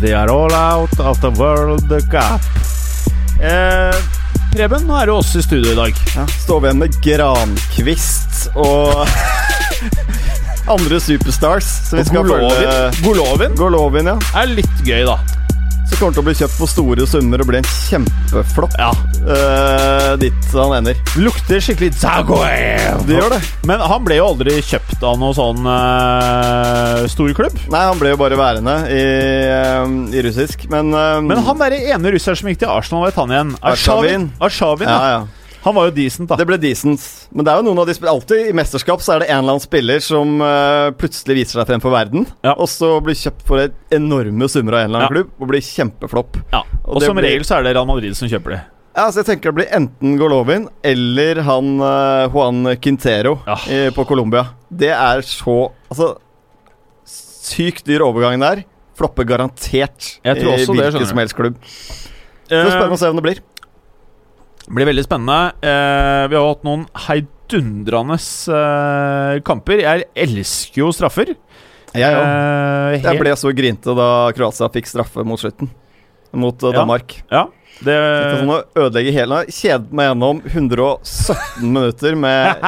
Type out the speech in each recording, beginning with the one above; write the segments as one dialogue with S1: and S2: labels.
S1: They are all out of the World Cup. Eh, Preben, nå er det oss i studio i dag.
S2: Ja, står vi igjen med Grankvist og andre superstars. Så vi skal
S1: Golovin. Golovin
S2: Golovin, ja.
S1: er litt gøy, da.
S2: Kommer til å bli kjøpt for store summer og bli en kjempeflopp
S1: Ja.
S2: Uh, dit han ender.
S1: Lukter skikkelig Zagoev.
S2: Det gjør det.
S1: Men han ble jo aldri kjøpt av noen sånn uh, storklubb.
S2: Nei, han ble jo bare værende i, uh, i russisk, men uh,
S1: Men han derre ene russeren som gikk til Arsenal, vet han igjen?
S2: Arshavin.
S1: Arshavin,
S2: ja,
S1: ja. Han var jo decent, da.
S2: Det ble decent. Men det er jo noen av de alltid i mesterskap så er det en eller annen spiller som uh, plutselig viser seg frem for verden,
S1: Ja.
S2: og så blir kjøpt for et enorme summer av en eller annen
S1: Ja.
S2: klubb og blir kjempeflopp.
S1: Ja.
S2: Og
S1: Og som
S2: blir-
S1: regel så er det Real Madrid som kjøper det.
S2: Ja, så jeg tenker det blir enten Golovin eller han uh, Juan Quintero
S1: Ja.
S2: i, på Colombia. Det er så Altså Sykt dyr overgang der. Flopper garantert
S1: Jeg
S2: i
S1: det,
S2: hvilken som helst klubb. Så
S1: Eh,
S2: blir spennende å se hvem det blir.
S1: veldig spennende. Eh, vi har hatt noen heidundrende eh, kamper. Jeg elsker jo straffer.
S2: Jeg òg.
S1: Eh,
S2: Jeg ble så grinte da Kroatia fikk straffe mot slutten. Mot
S1: Ja.
S2: Danmark.
S1: Ja, det
S2: Det sånn å ødelegge hele Kjedet meg gjennom 117 minutter med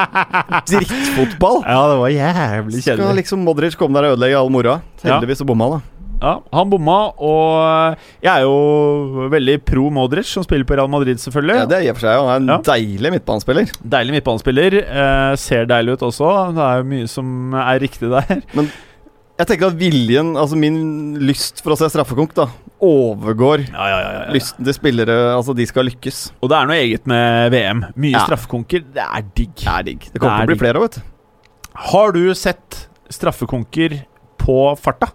S2: drittfotball.
S1: Ja, det var jævlig kjedelig.
S2: Skal liksom Modric komme der og ødelegge all moroa? Heldigvis så bomma han, da.
S1: Ja, han bomma, og jeg er jo veldig pro Modric, som spiller på Real Madrid, selvfølgelig.
S2: Ja, det er i og for seg Han er en
S1: Ja.
S2: deilig midtbanespiller.
S1: Deilig midtbanespiller. Eh, ser deilig ut også. Det er jo mye som er riktig der.
S2: Men Jeg tenker at viljen, altså min lyst for å se straffekonk, da, overgår
S1: Ja, ja, ja, ja.
S2: lysten til spillere Altså, de skal lykkes.
S1: Og det er noe eget med VM. Mye straffekonker. Det er digg.
S2: Det er digg. Det kommer
S1: er
S2: til å bli flere òg, vet du.
S1: Har du sett straffekonker på farta?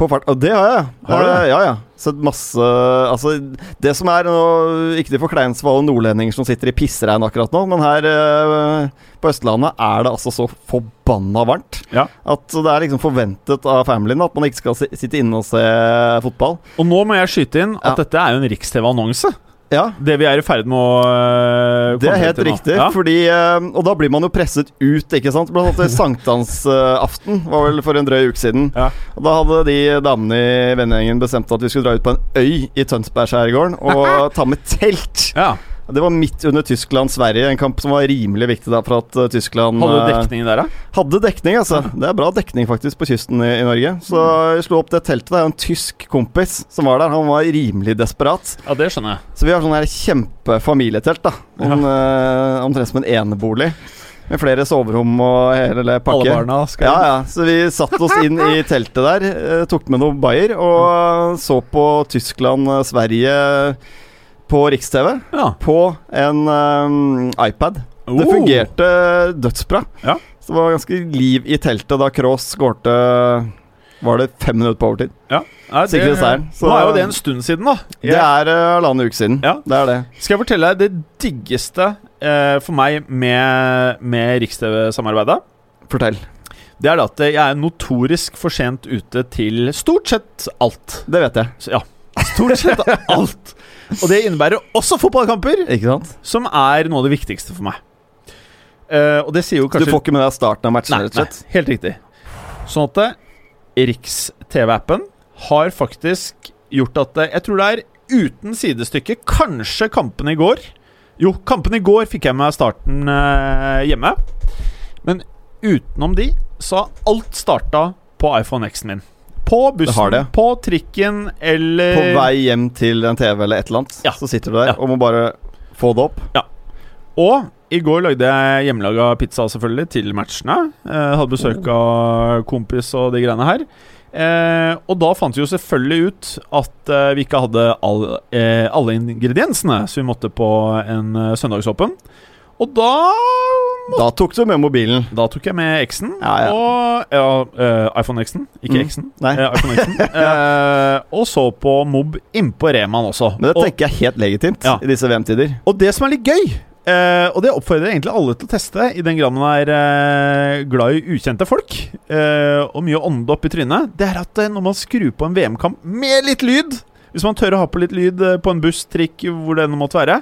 S2: På fart. Og det har jeg.
S1: Har du
S2: Ja, ja. Sett masse Altså, det som er nå Ikke til forkleinelse for alle nordlendinger som sitter i pissregn akkurat nå, men her eh, på Østlandet er det altså så forbanna varmt
S1: Ja.
S2: at det er liksom forventet av familien at man ikke skal sitte inne og se fotball.
S1: Og nå må jeg skyte inn at
S2: Ja.
S1: dette er jo en Riks-TV-annonse.
S2: Ja,
S1: Det vi er i ferd med å øh,
S2: Det er helt riktig,
S1: Ja.
S2: fordi eh, Og da blir man jo presset ut, ikke sant? Blant annet sankthansaften var vel for en drøy uke siden.
S1: Ja.
S2: Og da hadde de damene i vennegjengen bestemt at vi skulle dra ut på en øy i Tønsbergskjærgården og ta med telt.
S1: ja.
S2: Det var midt under Tyskland-Sverige, en kamp som var rimelig viktig da for at eh, Tyskland
S1: Hadde du
S2: eh,
S1: dekning der, da?
S2: hadde dekning, altså. Det er bra dekning faktisk på kysten i, i Norge. Så jeg slo opp det teltet. Det er en tysk kompis som var der. Han var rimelig desperat.
S1: Ja, det skjønner jeg.
S2: Så vi har sånn her kjempefamilietelt, da. Om, eh, omtrent som en enebolig. Med flere soverom og hele pakke.
S1: Alle barna skal
S2: Ja, ja. Så vi satte oss inn i teltet der, tok med noe bayer og så på Tyskland-Sverige på Riks-TV.
S1: Ja.
S2: På en um, iPad. Det
S1: Oh.
S2: fungerte dødsbra.
S1: Ja.
S2: Så det var ganske liv i teltet da Cross skårte Var det fem minutter på overtid?
S1: Ja. Ja, det,
S2: seieren,
S1: Nå er jo det en stund siden, da.
S2: Det er halvannen uh, uke siden.
S1: Ja.
S2: Det er det.
S1: Skal jeg fortelle deg det diggeste uh, for meg med, med Riks-TV-samarbeidet?
S2: Fortell.
S1: Det er det at jeg er notorisk for sent ute til stort sett alt.
S2: Det vet jeg.
S1: Så, ja. Stort sett alt. Og det innebærer også fotballkamper,
S2: Ikke sant?
S1: som er noe av det viktigste for meg. Eh, og det sier jo
S2: Du
S1: kanskje
S2: får ikke med deg starten av matchen,
S1: Nei,
S2: rett og
S1: nei,
S2: slett?
S1: helt riktig. Sånn at eh, Riks-TV-appen har faktisk gjort at eh, Jeg tror det er uten sidestykke Kanskje kampen i går Jo, kampen i går fikk jeg med starten eh, hjemme. Men utenom de så har alt starta på iPhone X-en min. På bussen,
S2: det.
S1: på trikken eller
S2: På vei hjem til en TV eller et eller annet,
S1: Ja.
S2: så sitter du der
S1: Ja.
S2: og må bare få det opp. Ja.
S1: Og i går lagde jeg hjemmelaga pizza selvfølgelig til matchene. Eh, hadde besøk av kompis og de greiene her. Eh, og da fant vi jo selvfølgelig ut at eh, vi ikke hadde all, eh, alle ingrediensene, så vi måtte på en eh, søndagsåpen. Og da
S2: Da tok du med mobilen.
S1: Da tok jeg med X-en.
S2: Ja, ja.
S1: Og ja, uh, iPhone X-en, ikke
S2: Mm.
S1: X-en.
S2: Nei.
S1: Uh, iPhone X-en. uh, og så på Mob innpå Reman også.
S2: Men det
S1: og,
S2: tenker jeg helt legitimt
S1: Ja.
S2: i disse VM-tider.
S1: og det som er litt gøy, Uh, og det oppfordrer egentlig alle til å teste, i den grad man er uh, glad i ukjente folk, Uh, og mye ånde opp i trynet, det er at når man skrur på en VM-kamp med litt lyd, hvis man tør å ha på litt lyd på en buss, trikk, hvor det nå måtte være,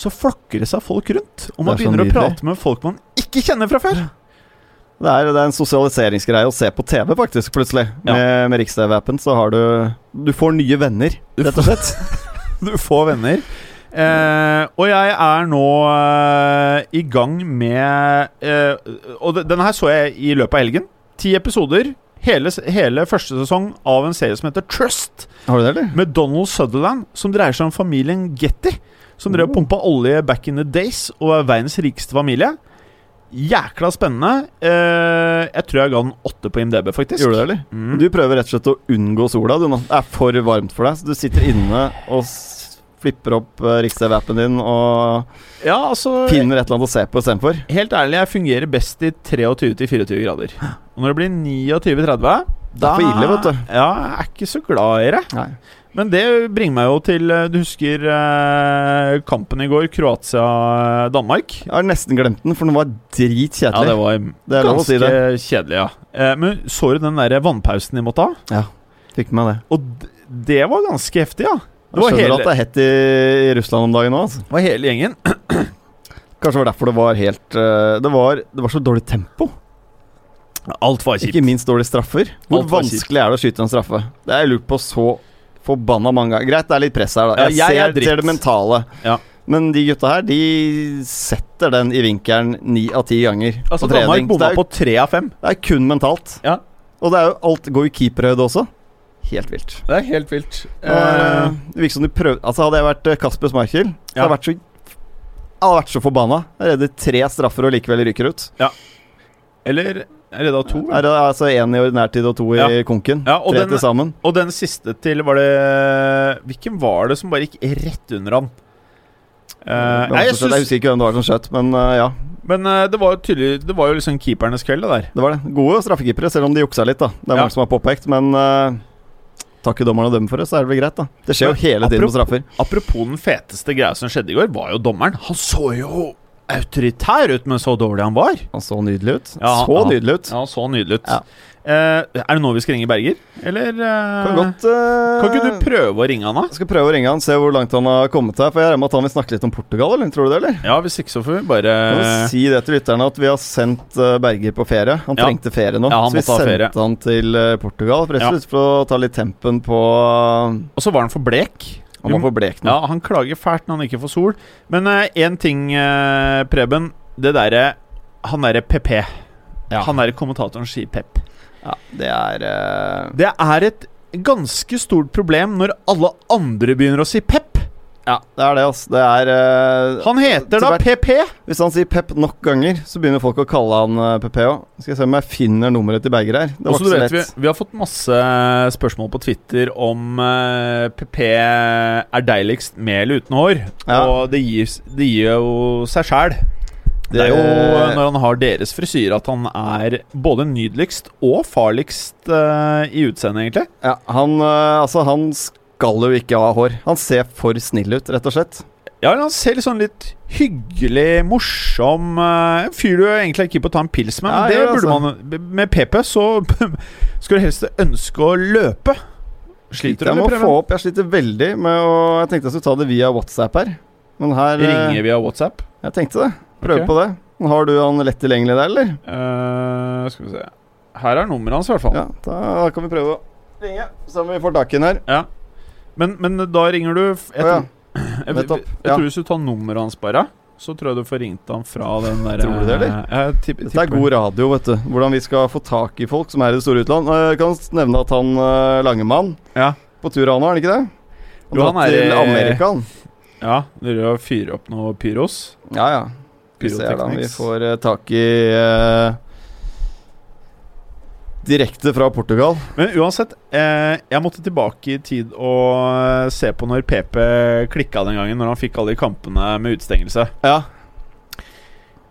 S1: så flokker det seg folk rundt. Og man
S2: er
S1: begynner å prate med folk man ikke kjenner fra før.
S2: Det er, det er en sosialiseringsgreie å se på TV, faktisk, plutselig.
S1: Ja.
S2: Med, med Riks-TV-appen så har du Du får nye venner, rett og slett.
S1: Du får venner. Eh, og jeg er nå eh, i gang med eh, Og denne her så jeg i løpet av helgen. Ti episoder. Hele, hele første sesong av en serie som heter Trust.
S2: Har du det, eller?
S1: Med Donald Sutherland, som dreier seg om familien Getty. Som drev og pumpa olje back in the days og er verdens rikeste familie. Jækla spennende. Eh, jeg tror jeg ga den åtte på IMDb, faktisk.
S2: Gjorde du det, eller?
S1: Mm.
S2: Du prøver rett og slett å unngå sola, du nå. Det er for varmt for deg, så du sitter inne og flipper opp uh, Riks-TV-appen din og
S1: Ja, altså
S2: finner et eller annet å se på istedenfor.
S1: Helt ærlig, jeg fungerer best i 23-24 grader. Og når det blir 29-30
S2: Det er for ille, vet du.
S1: Ja, jeg er ikke så glad i det.
S2: Nei.
S1: Men det bringer meg jo til eh, Du husker eh, kampen i går, Kroatia-Danmark?
S2: Jeg har nesten glemt den, for den var
S1: Ja, det var
S2: det
S1: ganske
S2: si det.
S1: kjedelig, ja. Eh, men så du den der vannpausen de måtte ha?
S2: Fikk med det.
S1: Og det var ganske heftig, ja. Du
S2: skjønner
S1: hele,
S2: at det er hett i, Russland om dagen nå. Altså.
S1: det var hele gjengen.
S2: Kanskje det var derfor det var helt uh, det, var, det var så dårlig tempo.
S1: Alt var kjipt.
S2: Ikke minst dårlige straffer. Hvor vanskelig kjipt. er det å skyte en straffe? Det er jeg lurt på så forbanna mange ganger. Greit, det er litt press her, da.
S1: Ja,
S2: Jeg,
S1: jeg er
S2: ser, ser det mentale.
S1: Ja.
S2: Men de gutta her, de setter den i vinkelen ni av ti ganger
S1: Altså,
S2: på
S1: Danmark
S2: trening. Så
S1: bomma på tre av fem.
S2: det er kun mentalt.
S1: Ja.
S2: Og det er jo alt går i keeperhøyde også. Helt vilt.
S1: Det er helt vilt.
S2: Uh, det virker som de prøvde Altså Hadde jeg vært eh, Kasper så
S1: Ja.
S2: hadde jeg vært så jeg hadde vært så forbanna. Jeg redder tre straffer og likevel ryker ut. Ja.
S1: Eller er det da to?
S2: Det altså Én i ordinærtid og to i konken.
S1: Ja,
S2: tre
S1: den-
S2: til sammen.
S1: Og den siste til var det Hvilken var det som bare gikk rett under han?
S2: Uh,
S1: nei, jeg
S2: synes, jeg husker ikke hvem det var som skjøt, men uh, ja.
S1: men uh, det var jo tydelig Det var jo liksom keepernes kveld, det der.
S2: Det var det. Gode straffekeepere, selv om de juksa litt. da Det er
S1: Ja.
S2: mange som har påpekt, men uh, takker dommeren og dem for det, så er det vel greit, da. Det skjer jo hele tiden på straffer.
S1: Apropos den feteste greia som skjedde i går, var jo dommeren. Han så jo autoritær ut, men så dårlig han var.
S2: Han så nydelig ut.
S1: Ja,
S2: så
S1: ja.
S2: nydelig ut.
S1: Ja, så nydelig ut.
S2: Ja.
S1: Uh, er det nå vi skal ringe Berger, eller uh,
S2: Kan godt uh,
S1: Kan ikke du prøve å ringe han, da?
S2: Jeg skal prøve å ringe han, se hvor langt han har kommet her. For jeg regner med at han vil snakke litt om Portugal, eller? Tror du det, eller?
S1: Ja, hvis ikke så får vi bare
S2: Kan si det til lytterne at vi har sendt Berger på ferie. Han
S1: Ja.
S2: trengte ferie nå,
S1: Ja,
S2: så vi sendte
S1: ferie.
S2: han til Portugal.
S1: Ja.
S2: for å ta litt tempen på
S1: Og så var han for blek.
S2: Han var for blek nå.
S1: Ja, han klager fælt når han ikke får sol. Men én ting, uh, Preben. Det derre Han derre PP.
S2: Ja.
S1: Han derre kommentatoren sier Pep.
S2: Ja, det er uh...
S1: Det er et ganske stort problem når alle andre begynner å si Pep.
S2: Ja, det er det, altså. Det er uh,
S1: Han heter da PP.
S2: Hvis han sier Pep nok ganger, så begynner folk å kalle han uh, PP òg. Skal jeg se om jeg finner nummeret til Berger her. Det var ikke så
S1: lett. vi, vi har fått masse spørsmål på Twitter om uh, PP er deiligst med eller uten hår.
S2: Ja.
S1: Og det gir, det gir jo seg sjæl. Det er jo når han har deres frisyre at han er både nydeligst og farligst uh, i utseendet, egentlig.
S2: Ja, han, uh, altså, han skal jo ikke ha hår. Han ser for snill ut, rett og slett.
S1: Ja, han ser litt sånn litt hyggelig, morsom eh, En fyr du egentlig er keen på å ta en pils med.
S2: Ja,
S1: men det
S2: gjør det,
S1: burde man Med PP så skulle du helst ønske å løpe. Sliter du Preben?
S2: få opp Jeg sliter veldig med å Jeg tenkte jeg skulle ta det via WhatsApp her. Men her eh,
S1: Ringe via WhatsApp?
S2: Jeg tenkte det. Prøve
S1: okay.
S2: på det. Har du han lett tilgjengelig der, eller?
S1: Uh, skal vi se Her er nummeret hans, i hvert fall.
S2: Ja, da kan vi prøve å ringe. så om vi får tak i den her.
S1: Ja. Men, men da ringer du Jeg,
S2: oh, ja.
S1: jeg,
S2: nettopp,
S1: jeg, tror hvis du tar nummeret hans bare, så tror jeg du får ringt han fra den der
S2: Tror du det, eller?
S1: Jeg tipp-
S2: Dette er god radio, vet du. Hvordan vi skal få tak i folk som er i det store utland. Eh, Jeg kan nevne at han eh, Langemann
S1: Ja.
S2: på tur han nå, er han ikke det?
S1: Jo, han er
S2: til Amerika, han.
S1: Ja, dere fyrer opp noe pyros.
S2: Ja, ja. Om vi får eh, tak i eh, Direkte fra Portugal.
S1: Men uansett, eh, jeg måtte tilbake i tid og eh, se på når PP klikka den gangen, når han fikk alle de kampene med utestengelse.
S2: Ja.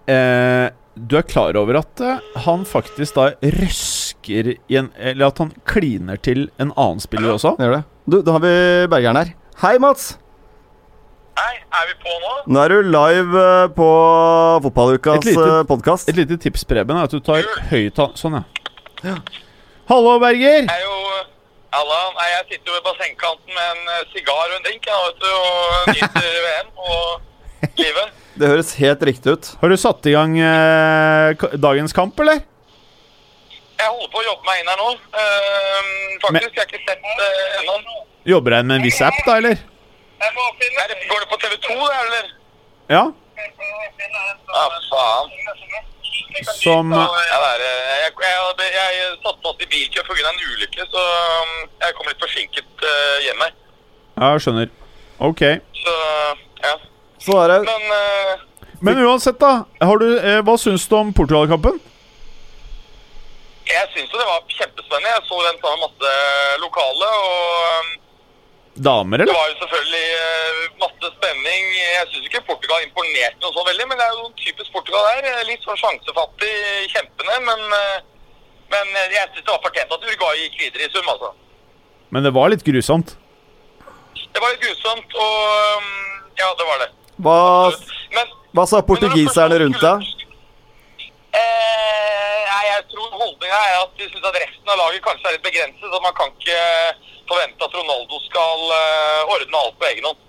S1: eh, du er klar over at eh, han faktisk da røsker i en Eller at han kliner til en annen spiller også?
S2: Gjør det. Du, da har vi Bergeren her. Hei, Mats.
S3: Hei, er vi på nå?
S2: Nå er du live eh, på Fotballukas
S1: Et
S2: podkast.
S1: Et lite tips, Preben, er at du tar høyttaler Sånn, ja. Hallo, Berger!
S3: Jeg er jo Halla. nei, jeg sitter jo ved bassengkanten med en eh, sigar og en drink jeg, vet du, og nyter VM og livet.
S2: Det høres helt riktig ut.
S1: Har du satt i gang eh, dagens kamp, eller?
S3: Jeg holder på å jobbe meg inn her nå. Uh, faktisk, jeg har ikke sett uh, ennå.
S1: Jobber deg med en viss app, da, eller?
S3: Er det- Går det på TV 2, det, eller?
S1: Ja.
S3: Ja, faen.
S1: Som
S3: eh, jeg, jeg, jeg satt fast i bilkø pga. en ulykke, så um, jeg kom litt forsinket uh, hjem her.
S1: Ja, skjønner. Ok.
S3: Så ja.
S2: Så er det
S3: Men uh,
S1: Men uansett, da. Har du, eh, hva syns du om Portugal-kampen?
S3: jeg syns jo det var kjempespennende. Jeg så den sammen med masse lokale. og... um,
S1: eller?
S3: Det var jo selvfølgelig eh, masse spenning. Jeg syns ikke Portugal imponerte noe så veldig, men det er jo typisk Portugal der. Eh, Litt sånn sjansefattig, kjempende, men, eh, men jeg syns det var fortjent at Uruguay gikk videre i sum, altså.
S1: Men det var litt grusomt.
S3: Det var litt grusomt, og um, ja, det var det.
S2: Hva,
S3: Men
S2: hva sa portugiserne rundt deg?
S3: Eh, jeg tror holdninga er at de syns at resten av laget kanskje er litt begrenset. Så man kan ikke forvente at Ronaldo skal eh, ordne alt på egen hånd.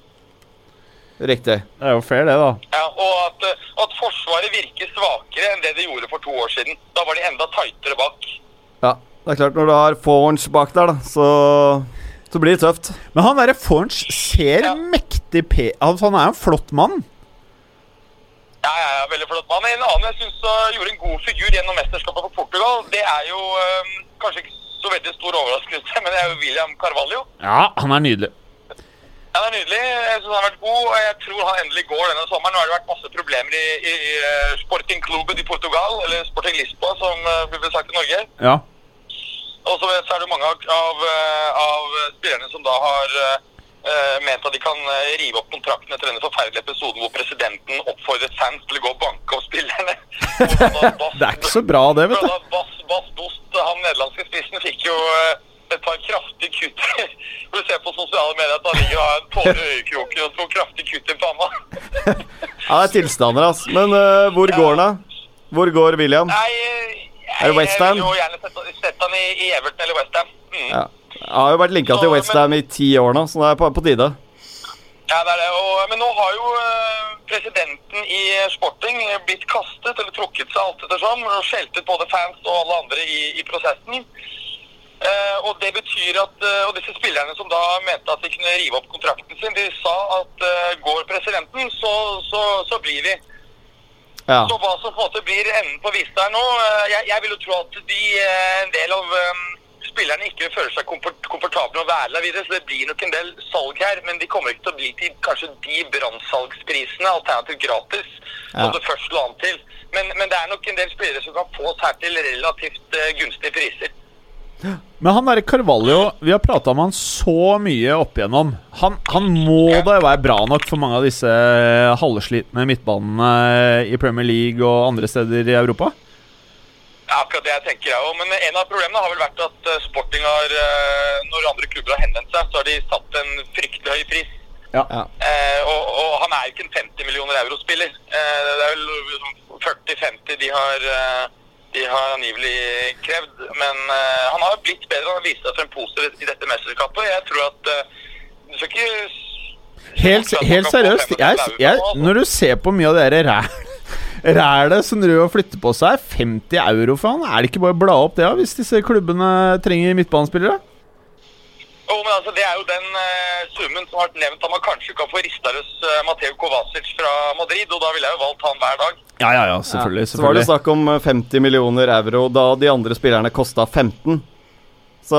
S2: Riktig.
S1: Det er jo fair, det, da.
S3: Ja, og at, eh, at Forsvaret virker svakere enn det de gjorde for to år siden. Da var de enda tightere bak.
S2: Ja, det er klart, når du har Forns bak der, da, så, så blir det tøft.
S1: Men han derre Forns ser
S3: Ja.
S1: mektig pe... Altså, han er jo en flott mann.
S3: Ja, ja, ja, veldig flott mann. En annen jeg syns gjorde en god figur gjennom mesterskapet for Portugal, det er jo eh, kanskje ikke så veldig stor overraskelse, men det er jo William Carvalho.
S1: Ja, han er nydelig.
S3: Han er nydelig. Jeg synes han har vært god, og jeg tror han endelig går denne sommeren. Nå har det vært masse problemer i, i, i eh, Sporting Clubet i Portugal, eller Sporting Lisboa, som blir sagt i Norge.
S1: Ja.
S3: Og så er det mange av, av, eh, av spillerne som da har eh, eh, ment at de kan eh, rive opp kontrakten etter denne forferdelige episoden hvor presidenten oppfordret fans til å gå og banke opp spillerne.
S1: Det er ikke så bra, det, vet du.
S3: Bass, Bass Dost, han nederlandske spissen, fikk jo eh, et par kraftige kutt. Hvor du ser på sosiale medier at han ligger og har en tåre i øyekroken og to kraftige kutt i panna.
S2: Ja, det er tilstander, ass. Men uh, hvor går han, da? Hvor går William?
S3: Nei, jeg,
S2: Er det Westham?
S3: jeg vil jo gjerne sette, sette han i, i Everton eller West Ham. Mm.
S2: Ja. Jeg har jo vært linka til Westham i ti år nå, så det er på, på tide.
S3: Ja, det er det. Og, men nå har jo eh, presidenten i Sporting blitt kastet, eller trukket seg alt ettersom, og skjeltet både fans og alle andre i, i prosessen. Eh, og det betyr at eh, Og disse spillerne som da mente at de kunne rive opp kontrakten sin, de sa at eh, går presidenten, så, så, så blir vi.
S2: Ja.
S3: Så hva som på en måte blir enden på vista her nå eh, jeg, jeg vil jo tro at de, eh, en del av eh, spillerne ikke føler seg komfort, komfortable med å være der videre, så det blir nok en del salg her. Men de kommer ikke til å bli til kanskje de brannsalgsprisene, alternativt gratis, som
S2: Ja.
S3: det først lå an til. Men, men det er nok en del spillere som kan fås her til relativt eh, gunstige priser.
S1: Men han derre Carvalho, vi har prata om han så mye opp igjennom. Han, han må da være bra nok for mange av disse eh, halvslitne midtbanene i Premier League og andre steder i Europa?
S3: Ja, akkurat det jeg tenker jeg òg. Men en av problemene har vel vært at eh, Sporting har, eh, når andre klubber har henvendt seg, så har de satt en fryktelig høy pris.
S2: Ja.
S3: Eh, og, og han er ikke en 50 millioner euro-spiller. Eh, det er vel liksom 40-50 de har eh, de har angivelig krevd. Men eh, han har blitt bedre. Han har vist seg for en pose i dette mesterskapet. Jeg tror at eh, du skal ikke
S1: Helt, helt seriøst, jeg, jeg, når du ser på mye av det der ræl rælet som driver og flytter på seg, 50 euro for han, er det ikke bare å bla opp det, da, hvis disse klubbene trenger midtbanespillere?
S3: Jo, men altså, Det er jo den uh, summen som har vært nevnt at man kanskje kan få rista løs uh, Mateo Kovacic fra Madrid. Og da ville jeg jo valgt han hver dag.
S1: Ja, ja, ja, selvfølgelig.
S2: Så var det snakk om eh, 50 millioner euro da de andre spillerne kosta 15. Så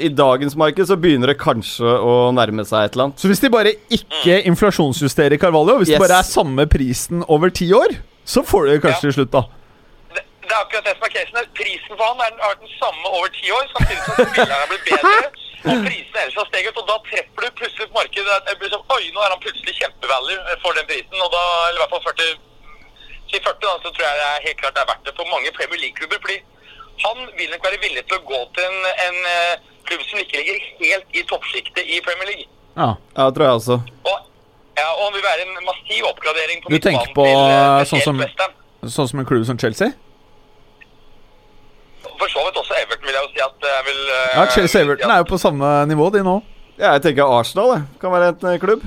S2: i dagens marked så begynner det kanskje å nærme seg et eller annet.
S1: Så hvis de bare ikke inflasjonsjusterer Carvalho, hvis
S2: Yes.
S1: det bare er samme prisen over ti år, så får du det kanskje til slutt, da.
S3: Det, det er akkurat det som er casen. Prisen for han er, har vært den samme over ti år, samtidig som spillerne har blitt bedre. Og prisene ellers har steget, og da treffer du plutselig på markedet. Det blir sånn, Oi, nå er han plutselig kjempevalue for den prisen, og da, eller i hvert fall 40 Si 40, da, så tror jeg det er helt klart det er verdt det for mange Premier League-klubber. fordi han vil nok være villig til å gå til en, en eh, klubb som ikke ligger helt i toppsjiktet i Premier League.
S1: Ja.
S2: Ja, det tror jeg også.
S3: Og, ja, og han vil være en massiv oppgradering på
S1: Du tenker på,
S3: til, eh,
S1: sånn som- Sånn som en klubb som Chelsea?
S3: For så vidt også Everton, vil jeg jo si at jeg vil eh,
S1: Ja, Chelsea Everton er jo på samme nivå, de nå.
S2: Ja, jeg tenker Arsenal det. kan være en klubb.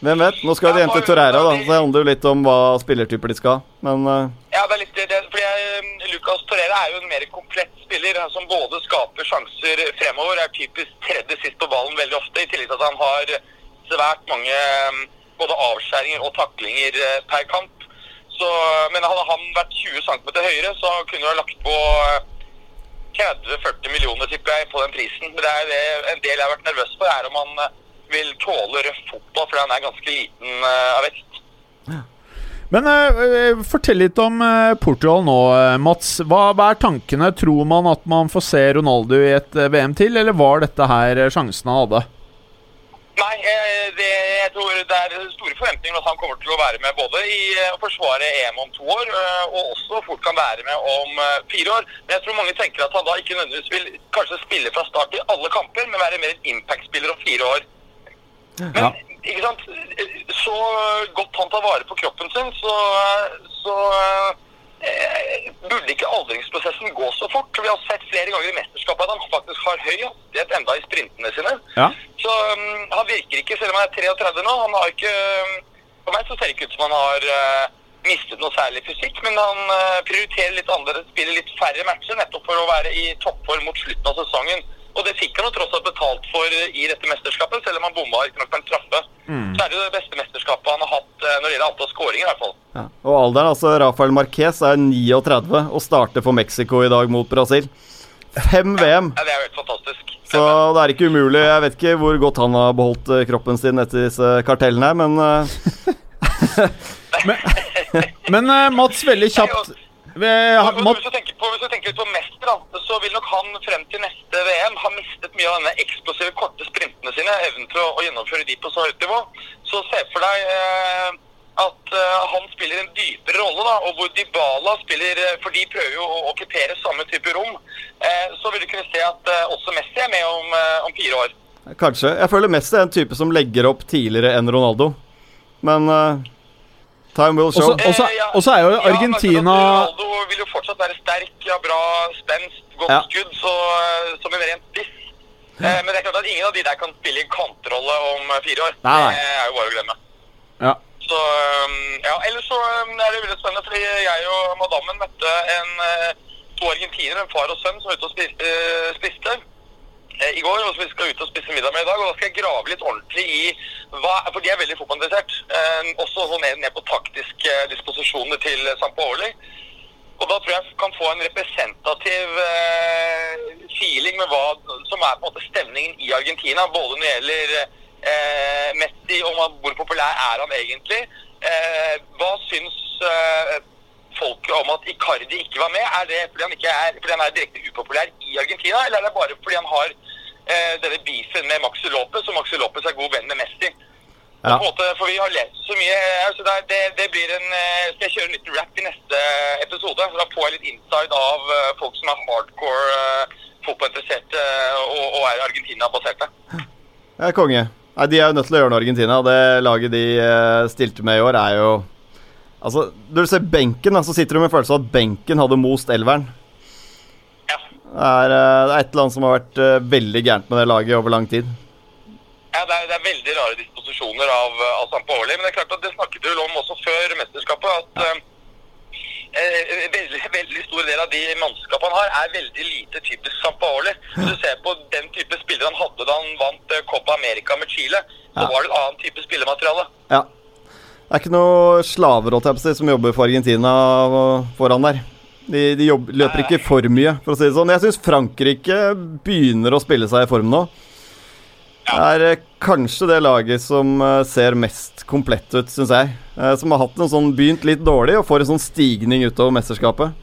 S2: Hvem vet? Nå skal de hente Torreira, da. Så det handler jo litt om hva spillertyper de skal ha. Men eh,
S3: Ja, det er litt det, fordi jeg, Lucas Torreira er jo en mer komplett spiller som både skaper sjanser fremover, er typisk tredje sist på ballen veldig ofte, i tillegg til at han har svært mange mm, både avskjæringer og taklinger eh, per kamp. Så, men hadde han vært 20 cm høyere, så kunne du ha lagt på eh, 30-40 millioner, tipper jeg, på den prisen. Men det er det, en del jeg har vært nervøs for, er om han eh, vil tåle røff fotball, fordi han er ganske liten av vekst.
S1: Men eh, eh, fortell litt om uh, Portugal nå, Mats. Hva, hva er tankene? Tror man at man får se Ronaldo i et VM til, eller var dette her sjansen han hadde?
S3: Nei, eh, det, jeg tror det er store forventninger at han kommer til å være med både i å forsvare EM om to år, og også fort kan være med om fire år. Men jeg tror mange tenker at han da ikke nødvendigvis vil kanskje spille fra start i alle kamper, men være mer en impact-spiller om fire år. Men
S1: Ja.
S3: ikke sant, så godt han tar vare på kroppen sin, så, så eh, burde ikke aldringsprosessen gå så fort. Vi har sett flere ganger i mesterskapet at han faktisk har høy hastighet enda i sprintene sine.
S1: Ja.
S3: Så um, han virker ikke, selv om han er 33 nå, han har ikke um, For meg så ser det ikke ut som han har uh, mistet noe særlig fysikk, men han uh, prioriterer litt annerledes, spiller litt færre matcher, nettopp for å være i toppform mot slutten av sesongen. Og det fikk han jo tross alt betalt for i dette mesterskapet, selv om han bomma riktignok på en straffe. Så er det jo det beste mesterskapet han har hatt uh, når det gjelder antall skåringer, i hvert fall.
S2: ja. Og alderen, altså Rafael Marquez er 39 og starter for Mexico i dag mot Brasil. Fem VM.
S3: Ja, det er jo helt fantastisk.
S2: Så det er ikke umulig. Jeg vet ikke hvor godt han har beholdt eh, kroppen sin etter disse kartellene, men Men,
S1: Men eh, Mats, veldig kjapt
S3: Hvis du tenker, på, hvis du tenker litt på mester, da, så vil nok han frem til neste VM ha mistet mye av denne eksplosive, korte sprintene sine. Evnen til å, å gjennomføre de på så høyt nivå. Så se for deg eh, at eh, han spiller en dypere rolle, da, og hvor Dybala spiller eh, For de prøver jo å okkupere samme type rom. Eh, så vil du kunne se at eh, også Messi er med om, eh, om fire år.
S2: kanskje. Jeg føler Messi er en type som legger opp tidligere enn Ronaldo. Men eh, time will show.
S3: Eh, ja.
S1: også er jo
S3: Ja, men
S1: Argentina
S3: Ronaldo vil jo fortsatt være sterk, ja, bra spenst, godt
S2: Ja.
S3: skudd, så, eh, som en rent spiss. Eh, men det er klart at ingen av de der kan spille i kantrolle om eh, fire år.
S2: Nei, nei.
S3: Det er jo bare å glemme.
S1: Ja.
S3: Så um, ja, ellers så um, er det veldig spennende, fordi jeg og madammen møtte en, to argentinere, en far og sønn, som var ute og spiste, i går, og som vi skal ut og spise middag med i dag. Og da skal jeg grave litt ordentlig i hva For de er veldig fotballinteressert. Eh, også sånn ned, på taktiske disposisjoner til Sampaoli. Og da tror jeg jeg kan få en representativ eh, feeling med hva som er på en måte stemningen i Argentina. Både når det gjelder eh, Messi, og hvor populær er han egentlig. Eh, hva syns eh, folket om at Icardi ikke var med? Er det fordi han, er, fordi han er direkte upopulær i Argentina, eller er det bare fordi han har eh, denne beefen med Maxi Lopez, og Maxi Lopez er god venn med Messi?
S2: Ja.
S3: På en måte, for vi har lest så mye altså det, det, det blir en eh, Skal jeg kjøre en liten rap i neste episode? For Da får jeg litt inside av eh, folk som er hardcore fotballinteresserte eh, og, og er Argentina-baserte.
S2: Ja, konge. Nei, De er jo nødt til å gjøre noe, Argentina. Det laget de eh, stilte med i år, er jo Altså, Når du ser benken, så sitter du med følelsen av at benken hadde most elveren. Det er, eh, det er et eller annet som har vært eh, veldig gærent med det laget over lang tid.
S3: Ja, det er, det er veldig rare disposisjoner av, av Sampaoli. Men det er klart at det snakket du om også før mesterskapet. at Ja. eh, veldig, veldig stor del av de mannskapene han har, er veldig lite typisk Sampaoli. Hvis du ser på den type spillere han hadde da han vant eh, Copa America med Chile, så
S2: Ja.
S3: var det et annet type spillemateriale.
S2: Ja. Det er ikke noe slaver som jobber for Argentina foran der. De, de jobb, løper ikke for mye, for å si det sånn. Jeg syns Frankrike begynner å spille seg i form nå. Det er eh, kanskje det laget som eh, ser mest komplett ut, syns jeg. Eh, Som har hatt en sånn begynt litt dårlig og får en sånn stigning utover mesterskapet.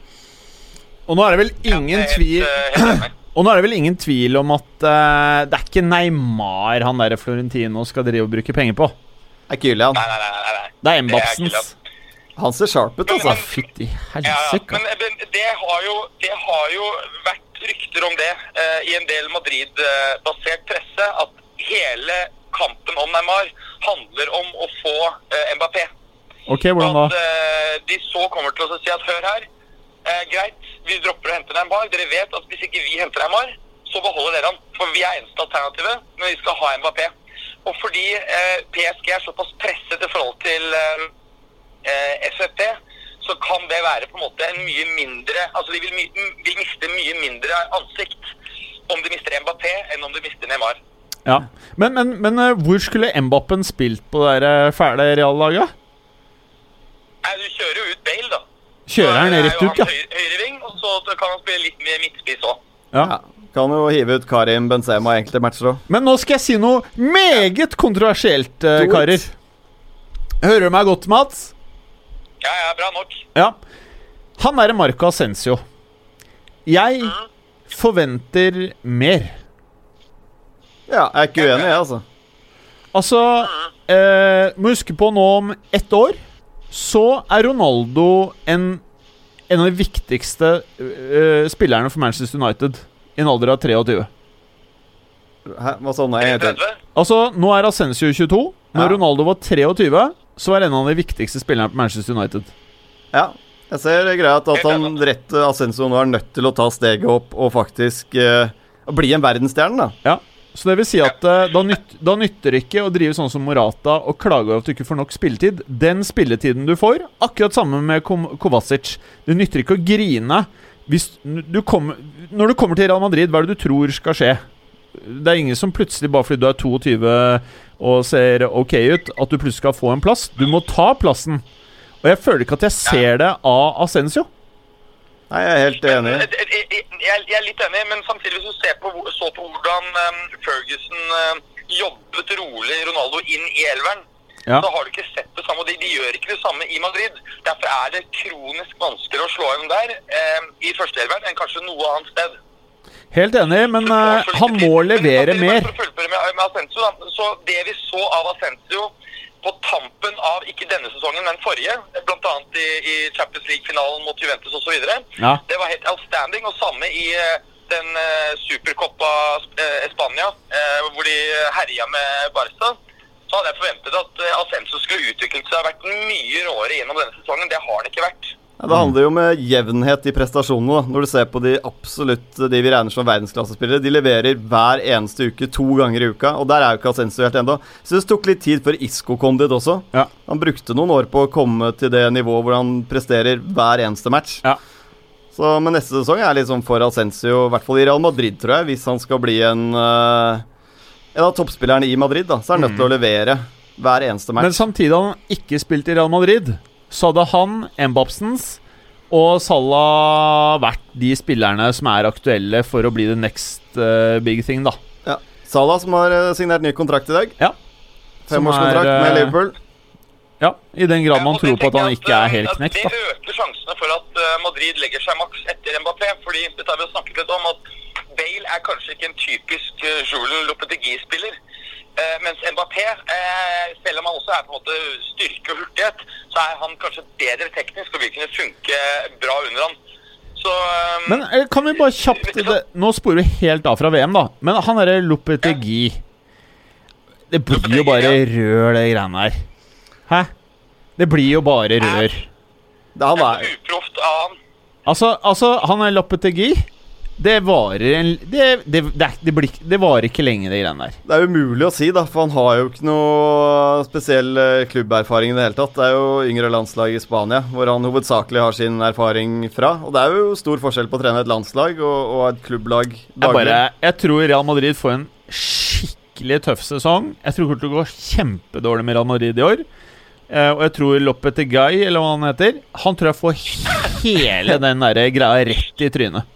S1: Og nå er det vel ingen tvil. Og nå er det vel ingen tvil om at uh, det er ikke Neymar han der Florentino skal drive og bruke penger på.
S2: Det er Kylian.
S3: Nei, nei, nei. nei, nei.
S1: Det er
S3: er. Kylian.
S2: Han ser sharp ut, altså.
S1: Fytti helsike.
S3: Ja, men det, har jo, det har jo vært rykter om det eh, i en del Madrid-basert presse, at hele kampen om Neymar handler om å få eh, Mbappé.
S1: Ok, hvordan da?
S3: At eh, de så kommer til å si at hør her, eh, greit, vi dropper å hente Neymar. Dere vet at hvis ikke vi henter Neymar, så beholder dere han. For vi er eneste alternativet, men vi skal ha Mbappé. Og fordi eh, PSG er såpass presset i forhold til eh, FFP, så kan det være på en måte en mye mindre Altså de vil, my, vil miste mye mindre ansikt om de mister Mbappé enn om de mister Neymar.
S1: Ja. Men, men, men eh, hvor skulle Mbappen spilt på det eh, fæle reallaget?
S3: Nei, du kjører jo ut Bale, da.
S1: Kjører han rett ut, ja?
S3: høyre- Høyreving, og så kan han spille litt med midtspiss òg.
S1: ja.
S2: Ja. Kan jo hive ut Karim Benzema i enkelte matcher òg.
S1: Men nå skal jeg si noe meget kontroversielt, eh, karer. Hører du meg godt, Mats?
S3: Ja, ja, bra nok.
S1: Ja. Han er Marco Ascencio. Jeg forventer mer.
S2: Ja, jeg er ikke uenig, jeg, altså.
S1: Altså eh, Må huske på nå om ett år så er Ronaldo en, en av de viktigste eh, spillerne for Manchester United i en alder av 23.
S2: Hæ? Hva sa.
S3: 30?
S1: Altså, nå er Ascencio 22. Når
S2: Ja.
S1: Ronaldo var 23, så var en av de viktigste spillerne på Manchester United.
S2: Ja. Jeg ser greia at, han rett Ascenso nå er nødt til å ta steget opp og faktisk eh, bli en verdensstjerne, da.
S1: Ja, Så det vil si at eh, da, nytt, da nytter det ikke å drive sånn som Morata og klage over at du ikke får nok spilletid. Den spilletiden du får, akkurat samme med Kovacic. Det nytter ikke å grine hvis du kommer, Når du kommer til Real Madrid, hva er det du tror skal skje? Det er ingen som plutselig, bare fordi du er 22 og ser ok ut, at du plutselig skal få en plass. Du må ta plassen. Og jeg føler ikke at jeg ser det av Ascencio.
S2: Nei, jeg er helt enig.
S3: Jeg, er litt enig, men samtidig hvis du ser på, så på hvordan um, Ferguson um, jobbet rolig Ronaldo inn i elveren,
S1: Ja.
S3: så har du ikke sett det samme. De, de gjør ikke det samme i Madrid. Derfor er det kronisk vanskeligere å slå inn der eh, i førsteelveren enn kanskje noe annet sted.
S1: Helt enig, men
S3: lite
S1: han må levere mer.
S3: med, Asensio. Så det vi så av Asensio på tampen av ikke denne sesongen, men forrige, bl.a. I, i Champions League-finalen mot Juventus osv.,
S1: Ja.
S3: det var helt outstanding. Og samme i eh, den uh, supercoppa uh, Spania, uh, hvor de herja med Barca. Så hadde jeg forventet at uh, Asensio skulle utviklet seg og vært mye råere gjennom denne sesongen. Det har han ikke vært.
S2: Det handler jo om jevnhet i prestasjonene. Når du ser på de absolutt de vi regner som verdensklassespillere, de leverer hver eneste uke, to ganger i uka. Og der er jo ikke Asensio helt ennå. Så det tok litt tid før Isco kom dit også.
S1: Ja.
S2: Han brukte noen år på å komme til det nivået hvor han presterer hver eneste match.
S1: Ja.
S2: Så, men neste sesong er liksom for Asensio, i hvert fall i Real Madrid, tror jeg, hvis han skal bli en uh, En av toppspillerne i Madrid, da, så er han nødt til å levere hver eneste match.
S1: Men samtidig har han ikke spilt i Real Madrid, så hadde han, Mbapsens og Salah vært de spillerne som er aktuelle for å bli the next uh, big thing, da.
S2: Ja. Salah som har eh, signert ny kontrakt i dag.
S1: Ja.
S2: Femårskontrakt
S1: er, eh,
S2: med Liverpool.
S1: Ja, I den grad man
S3: Ja,
S1: tror på at han ikke er helt knekt, da.
S3: Det øker sjansene for at Madrid legger seg maks etter Mbappé. fordi dette har vi jo snakket litt om, at Bale er kanskje ikke en typisk Julen Lopetegui-spiller. Eh, mens Mbappé, eh, selv om han også er på en måte styrke og hurtighet, så er han kanskje bedre teknisk og vil kunne funke bra under han. Så eh,
S1: Men kan vi bare kjapt det, Nå sporer vi helt av fra VM, da. Men han derre Lopetegui Det blir jo bare rør, det greiene her. Hæ? Det blir jo bare rør.
S2: Det,
S3: det
S2: er,
S3: så uproft av han.
S1: Altså, altså han er Lopetegui. Det varer en Det, det, det, det, blir, det varer ikke lenge, det greiene der.
S2: det er umulig å si, da, for han har jo ikke noe spesiell eh, klubberfaring i det hele tatt. Det er jo yngre landslag i Spania, hvor han hovedsakelig har sin erfaring fra. Og det er jo stor forskjell på å trene et landslag og, og et klubblag
S1: Jeg, bare, jeg tror Real Madrid får en skikkelig tøff sesong. Jeg tror det går kjempedårlig med Real Madrid i år. Eh, og jeg tror Lopetegui, eller hva han heter, han tror jeg får hele den der greia rett i trynet.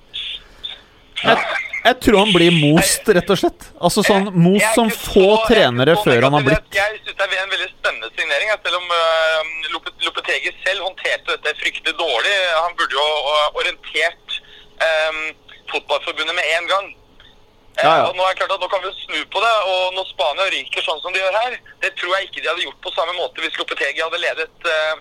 S1: Jeg, jeg tror han blir most, rett og slett. Altså sånn most som få
S3: er
S1: trenere før han har blitt.
S3: Jeg syns det er en veldig spennende signering. Selv om uh, Lopetegi selv håndterte dette fryktelig dårlig. Han burde jo orientert um, fotballforbundet med en gang.
S2: Ja, ja.
S3: Og Nå er det klart at nå kan vi snu på det, og når Spania ryker sånn som de gjør her, det tror jeg ikke de hadde gjort på samme måte hvis Lopetegi hadde ledet uh,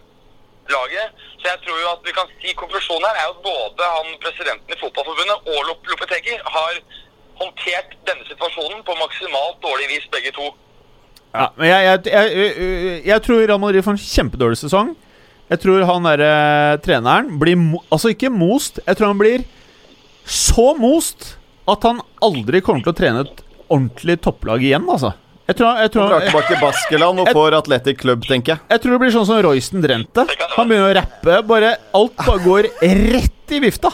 S3: laget. Så jeg tror jo at vi kan si konklusjonen her er jo at både han presidenten i Fotballforbundet og Lop Lopetegi har håndtert denne situasjonen på maksimalt dårlig vis, begge to.
S1: Ja, men jeg, jeg, jeg, jeg, tror Real Madrid får en kjempedårlig sesong. Jeg tror han derre treneren blir Altså ikke most, jeg tror han blir så most at han aldri kommer til å trene et ordentlig topplag igjen, altså. Jeg tror, jeg, tror,
S2: Drar tilbake til Baskeland og får Atletic Club, tenker jeg.
S1: jeg tror det blir sånn som Royston Drenthe. Han begynner å rappe. Bare, alt bare går rett i vifta.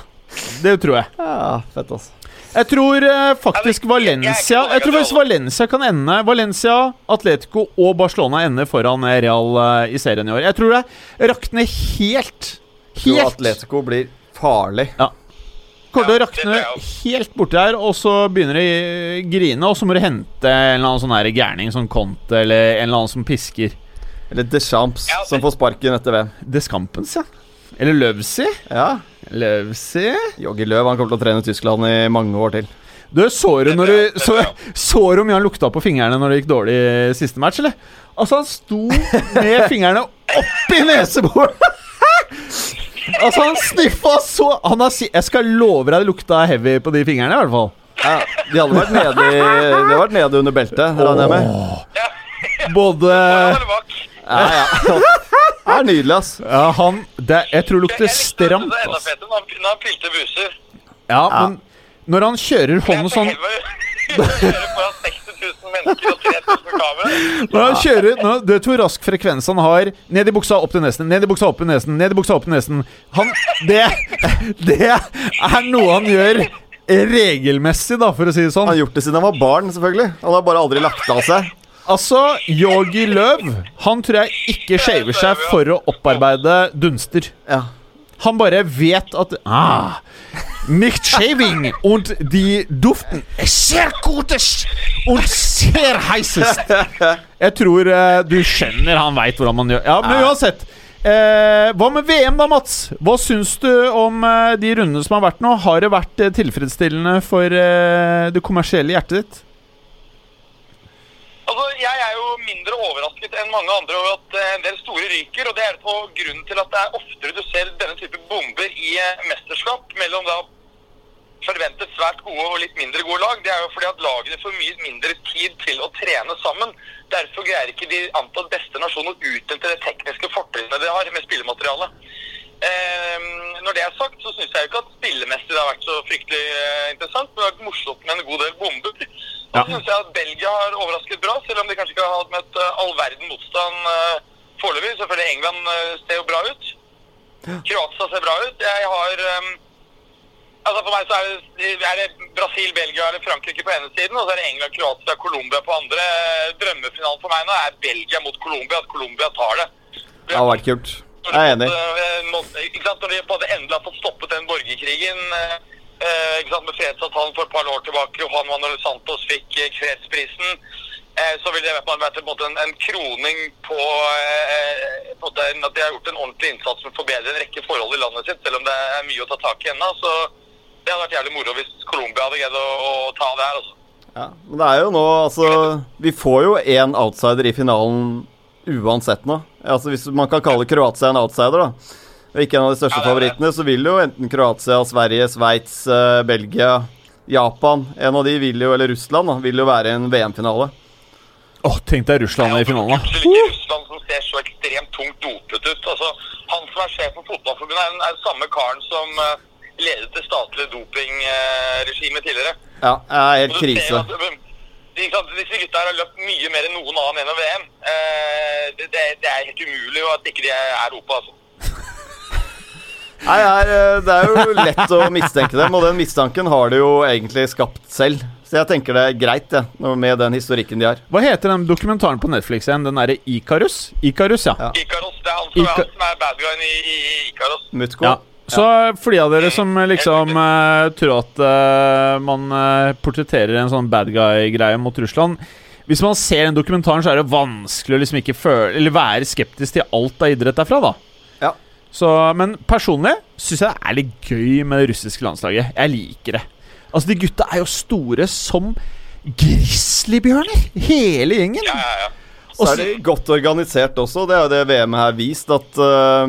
S1: Det tror jeg.
S2: Ja, fett, altså.
S1: Jeg tror eh, faktisk
S3: Ja, jeg- jeg
S1: Valencia Jeg tror faktisk. Valencia kan ende Valencia, Atletico og Barcelona ender foran Real eh, i serien i år. Jeg tror det rakner helt
S2: Tror Atletico blir farlig.
S1: Kommer til å rakne helt borti her, og så begynner de å grine, og så må du hente en eller annen sånn her gærning som Conte, eller en eller annen som pisker.
S2: Eller Deschamps,
S3: Ja,
S2: som får sparken etter VM.
S1: Deskampens, ja. Eller Løvsi.
S2: Ja.
S1: Løvsi
S2: Joggi Løv han kommer til å trene Tyskland i mange år til.
S1: Du, så du, når du, så, så du om han lukta på fingrene når det gikk dårlig i siste match, eller? Altså, han sto med fingrene oppi neseboret! altså, han sniffa så han har, Jeg skal love deg det lukta heavy på de fingrene, i hvert fall.
S2: Ja, de hadde vært nede, i, de hadde vært nede under beltet, regner jeg med.
S1: Både
S2: Ja, ja. Det er nydelig, ass.
S1: Ja, han det, Jeg tror det
S3: Jeg-
S1: lukter
S3: jeg likte
S1: stramt.
S3: det enda
S1: ass.
S3: fetere når han- pilte buser.
S1: Ja, men når han kjører hånden sånn
S3: Kjører foran 60 000 mennesker og 3000 kameraer.
S1: Når, Du vet hvor rask frekvens han har? Ned i buksa, opp til nesen. Ned i buksa, opp til nesen. Ned i buksa, opp til nesen. Han Det, det er noe han gjør regelmessig, da, for å si det sånn.
S2: Han har gjort det siden han var barn, selvfølgelig. Han har bare aldri lagt av seg.
S1: Altså, Yogi Løv Han tror jeg ikke shaver seg for å opparbeide dunster.
S2: Ja.
S1: Han bare vet at ah, Nicht shaving und die duften er sehr gutes und sehr heißest. Jeg tror eh, du skjønner han veit hvordan man gjør Ja, men uansett. Eh, hva med VM, da, Mats? Hva syns du om eh, de rundene som har vært nå? Har det vært eh, tilfredsstillende for eh, det kommersielle hjertet ditt?
S3: Altså, Jeg er jo mindre overrasket enn mange andre over at eh, en del store ryker. og Det er på grunnen til at det er oftere du ser denne type bomber i eh, mesterskap mellom da forventet svært gode og litt mindre gode lag. Det er jo fordi at lagene får mye mindre tid til å trene sammen. Derfor greier ikke de antatt beste nasjonene å utnytte det tekniske fortrinnet de har med spillemateriale. Eh, når det er sagt, så syns jeg jo ikke at spillemessig det har vært så fryktelig eh, interessant. Men det har vært morsomt med en god del bomber. Og så
S1: Ja.
S3: syns jeg at Belgia har overrasket bra, selv om de kanskje ikke har hatt møtt uh, all verden motstand uh, foreløpig. Selvfølgelig England uh, ser jo bra ut. Kroatia ser bra ut. Jeg har ehm, Altså For meg så er det, er det Brasil, Belgia eller Frankrike på ene siden, og så er det England, Kroatia, Colombia på andre. Drømmefinalen for meg nå er Belgia mot Colombia. At Colombia tar det.
S2: Det har vært kult. Jeg er enig.
S3: Eh, Ikke sant? Når de på det endelig har fått stoppet den borgerkrigen eh, ikke sant? med fredsavtalen for et par år tilbake, Johan Manuel Santos fikk eh, fredsprisen, eh, så vil det være på en, en, en kroning på, på at de har gjort en ordentlig innsats for å forbedre en rekke forhold i landet sitt, selv om det er mye å ta tak i ennå. Det hadde vært jævlig moro hvis Colombia hadde greid å, å ta det her. altså.
S2: Ja, men det er jo nå, altså Vi får jo én outsider i finalen uansett nå. Altså Hvis man kan kalle Kroatia en outsider, da. Og ikke en av de største
S3: Ja, det det.
S2: favorittene, så vil jo enten Kroatia, Sverige, Sveits, eh, Belgia, Japan En av de vil jo, eller Russland, da, vil jo være en VM-finale.
S1: Åh, Tenk deg Russland i finalen, da.
S3: Ikke Russland som ser så ekstremt tungt dopet ut. Altså, han som er sjef for Fotballforbundet, er den, er den samme karen som eh, ledet det statlige dopingregimet tidligere.
S2: Ja, det er helt
S3: Og du ser
S2: krise.
S3: at, Disse gutta har løpt mye mer enn noen annen gjennom VM. Eh, det, det, det er helt umulig at ikke de er Europa, altså.
S2: Nei, det er, eh, det er jo lett å mistenke dem, og den mistanken har de jo egentlig skapt selv. Så jeg tenker det er greit, det, nå med den historikken de har.
S1: Hva heter den dokumentaren på Netflix igjen? Den derre Ikarus? Ikarus, ja.
S2: Ja.
S3: Ikaros, det er han som,
S1: Ika-
S3: han som er bad guyen i, i, i Ikaros.
S2: Mutko.
S1: ja. Så for de av dere som liksom uh, tror at uh, man uh, portretterer en sånn bad guy-greie mot Russland Hvis man ser den dokumentaren, så er det vanskelig å liksom ikke føle Eller være skeptisk til alt av idrett derfra, da.
S2: Ja.
S1: Så, men personlig syns jeg det er litt gøy med det russiske landslaget. Jeg liker det. Altså, de gutta er jo store som grizzlybjørner, hele gjengen.
S3: Ja, ja, ja.
S2: Så er de godt organisert også. Det er jo det VM her vist, at uh,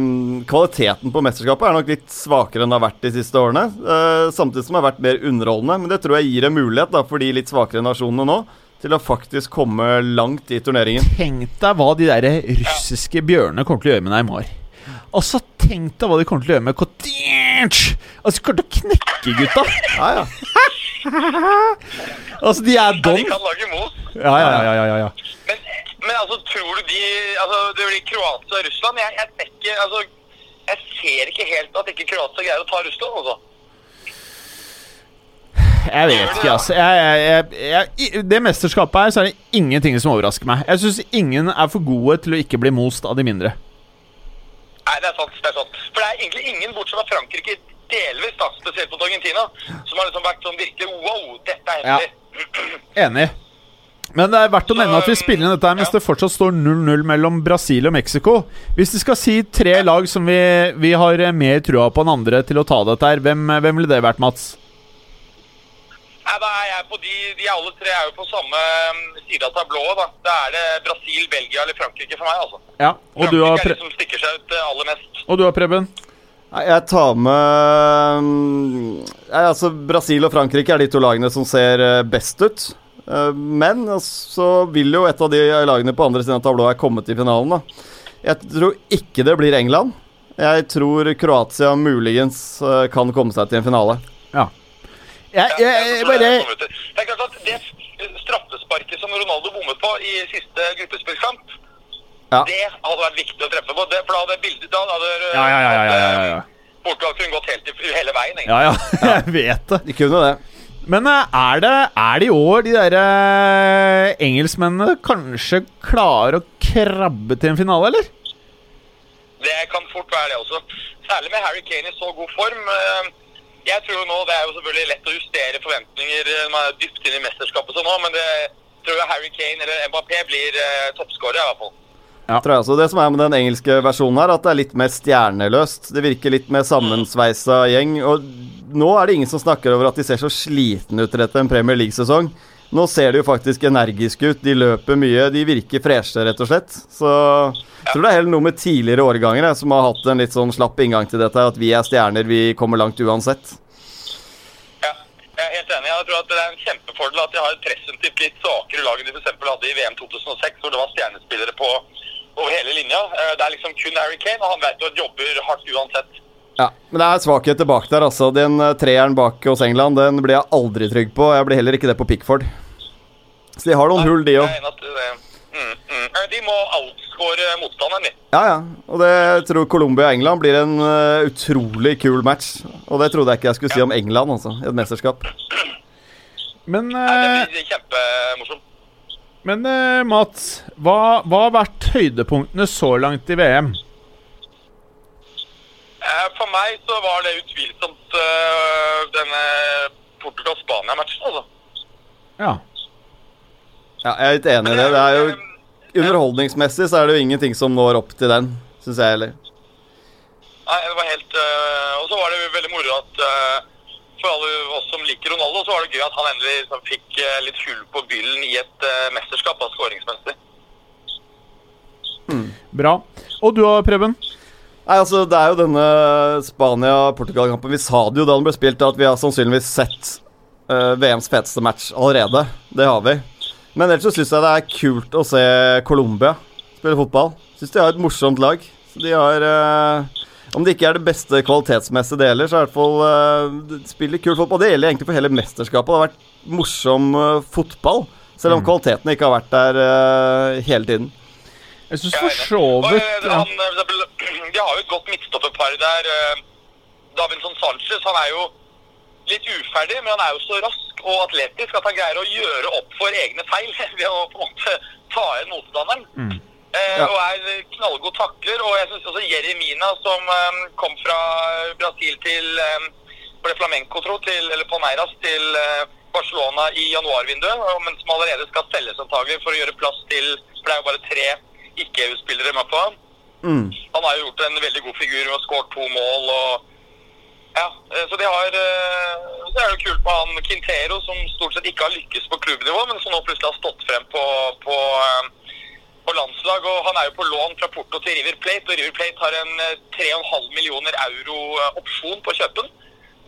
S2: kvaliteten på mesterskapet er nok litt svakere enn det har vært de siste årene. Uh, samtidig som det har vært mer underholdende. Men det tror jeg gir en mulighet da, for de litt svakere nasjonene nå til å faktisk komme langt i turneringen.
S1: Tenk deg hva de der russiske bjørnene kommer til å gjøre med Neymar. Altså, tenk deg hva de kommer til å gjøre med Kotic! Altså, de kommer til å knekke gutta!
S2: Ja, ja.
S1: altså, de er
S3: Ja, de kan lage mos.
S1: Ja, ja, ja, ja, ja, ja.
S3: Men, men altså, tror du de altså, Det blir Kroatia og Russland. Jeg, jeg, ikke, altså, jeg ser ikke helt at ikke Kroatia greier å ta Russland. Altså.
S1: Jeg vet ikke, altså. Jeg, jeg, det mesterskapet her, så er det ingenting som overrasker meg. Jeg syns ingen er for gode til å ikke bli most av de mindre.
S3: Nei, det er sant. det er sant. For det er egentlig ingen, bortsett fra Frankrike, delvis, da, spesielt mot Argentina, som har liksom vært sånn virkelig wow, dette er
S1: Ja. Enig. Men det er verdt å nevne at vi spiller inn dette her mens
S3: Ja.
S1: det fortsatt står 0-0 mellom Brasil og Mexico. Hvis de skal si tre lag som vi, vi har mer trua på enn andre til å ta dette her, hvem, hvem ville det vært, Mats?
S3: Nei, da er jeg på de, de alle tre er jo på samme um, side av tablået. da. Da er det Brasil, Belgia eller Frankrike for meg. altså.
S1: Ja, og du har,
S3: Frankrike er de som stikker seg ut eh, aller mest.
S1: og du har Preben?
S2: Jeg tar med mm, nei, altså Brasil og Frankrike er de to lagene som ser eh, best ut. Eh, Men så vil jo et av de lagene på andre siden av tablået komme til finalen. da. Jeg tror ikke det blir England. Jeg tror Kroatia muligens eh, kan komme seg til en finale.
S1: Ja. Jeg, jeg, jeg
S3: tror
S1: bare
S3: det er klart at det straffesparket som Ronaldo bommet på i siste gruppespillkamp,
S2: Ja.
S3: det hadde vært viktig å treffe på. Det, for da hadde bildet da hadde
S1: Ja, ja, ja. ja, ja, ja.
S3: Portugal kunne gått helt hele veien. egentlig.
S1: ja, ja. Jeg vet det.
S2: De kunne det.
S1: Men eh, er det, er det i år de der engelskmennene kanskje klarer å krabbe til en finale, eller?
S3: Det kan fort være det også. Særlig med Harry Kane i så god form. Eh, Jeg tror nå, Det er jo selvfølgelig lett å justere forventninger eh, når man er dypt inn i mesterskapet sånn nå, men det tror jeg Harry Kane eller Mbappé blir eh, toppskårer i hvert fall.
S2: Tror jeg også. Det som er med den engelske versjonen her, at det er litt mer stjerneløst. Det virker litt mer sammensveisa gjeng. Og nå er det ingen som snakker over at de ser så slitne ut etter en Premier League-sesong. Nå ser de jo faktisk energiske ut. De løper mye. De virker freshe, rett og slett. Så jeg tror det er heller noe med tidligere årganger jeg, som har hatt en litt sånn slapp inngang til dette. At vi er stjerner, vi kommer langt uansett.
S3: Ja, jeg er helt enig. Jeg tror at Det er en kjempefordel at de har et presentivt litt svakere lag enn de eksempel hadde i VM 2006, hvor det var stjernespillere på over hele linja. Eh, Det er liksom kun Harry Kane, og han vet jo at jobber hardt uansett.
S2: Ja, Men det er svakheter bak der, altså. Den eh, treeren bak hos England den blir jeg aldri trygg på. Jeg blir heller ikke det på Pickford. Så de har noen hull, de òg.
S3: det- Mm, mm. Eh, De må outscore motstanderen, de.
S2: Ja, ja. Og det jeg tror Colombia og England blir en eh, utrolig kul match. Og det trodde jeg ikke jeg skulle si om England, altså. I et mesterskap.
S1: Men,
S3: Nei,
S1: eh,
S3: Det blir kjempemorsomt.
S1: men eh, Mats, hva, hva har vært høydepunktene så langt i VM?
S3: Eh, For meg så var det utvilsomt uh, denne Portugal-Spania-matchen, altså.
S1: Ja.
S2: Ja, jeg er litt enig i det. Det er jo Underholdningsmessig så er det jo ingenting som når opp til den, syns jeg heller.
S3: Nei, det var helt uh, Og så var det veldig moro at uh, for alle oss som liker Ronaldo, så var det gøy at han endelig liksom fikk eh, litt hull på byllen i et eh, mesterskap av skåringsmessig.
S1: Bra. Og du da, Preben?
S2: Nei, altså, Det er jo denne Spania-Portugal-kampen. Vi sa det jo da den ble spilt, at vi har sannsynligvis sett uh, VMs feteste match allerede. Det har vi. Men ellers så syns jeg det er kult å se Colombia spille fotball. Syns de har et morsomt lag. Så de har uh, Om det ikke er det beste kvalitetsmessige det gjelder, så er det i hvert fall uh, de spiller kult fotball. Det gjelder egentlig for hele mesterskapet. Det har vært morsom uh, fotball. Selv om kvaliteten ikke har vært der eh, hele tiden.
S1: Jeg syns for så vidt
S3: eh,
S1: ja.
S3: eh, De har jo et godt midtstopperpar der. eh, Davinson Sanchez han er jo litt uferdig, men han er jo så rask og atletisk at han greier å gjøre opp for egne feil ved å på en måte ta igjen motstanderen. Mm.
S2: Ja.
S3: Og er knallgod takler. Og jeg syns også Jeremina, som eh, kom fra Brasil til ble Flamenco, tro, til, eller Palmeiras til eh, Barcelona i januarvinduet, men som allerede skal selges antagelig for å gjøre plass til For det er jo bare tre ikke-EU-spillere med på.
S2: Mm.
S3: Han har jo gjort en veldig god figur og skåret to mål. og ja, eh, så de har eh, Så er det jo kult med han Quintero, som stort sett ikke har lykkes på klubbnivå, men som nå plutselig har stått frem på, på, eh, på landslag. og Han er jo på lån fra Porto til River Plate, og River Plate har en eh, 3,5 millioner euro eh, opsjon på kjøpen.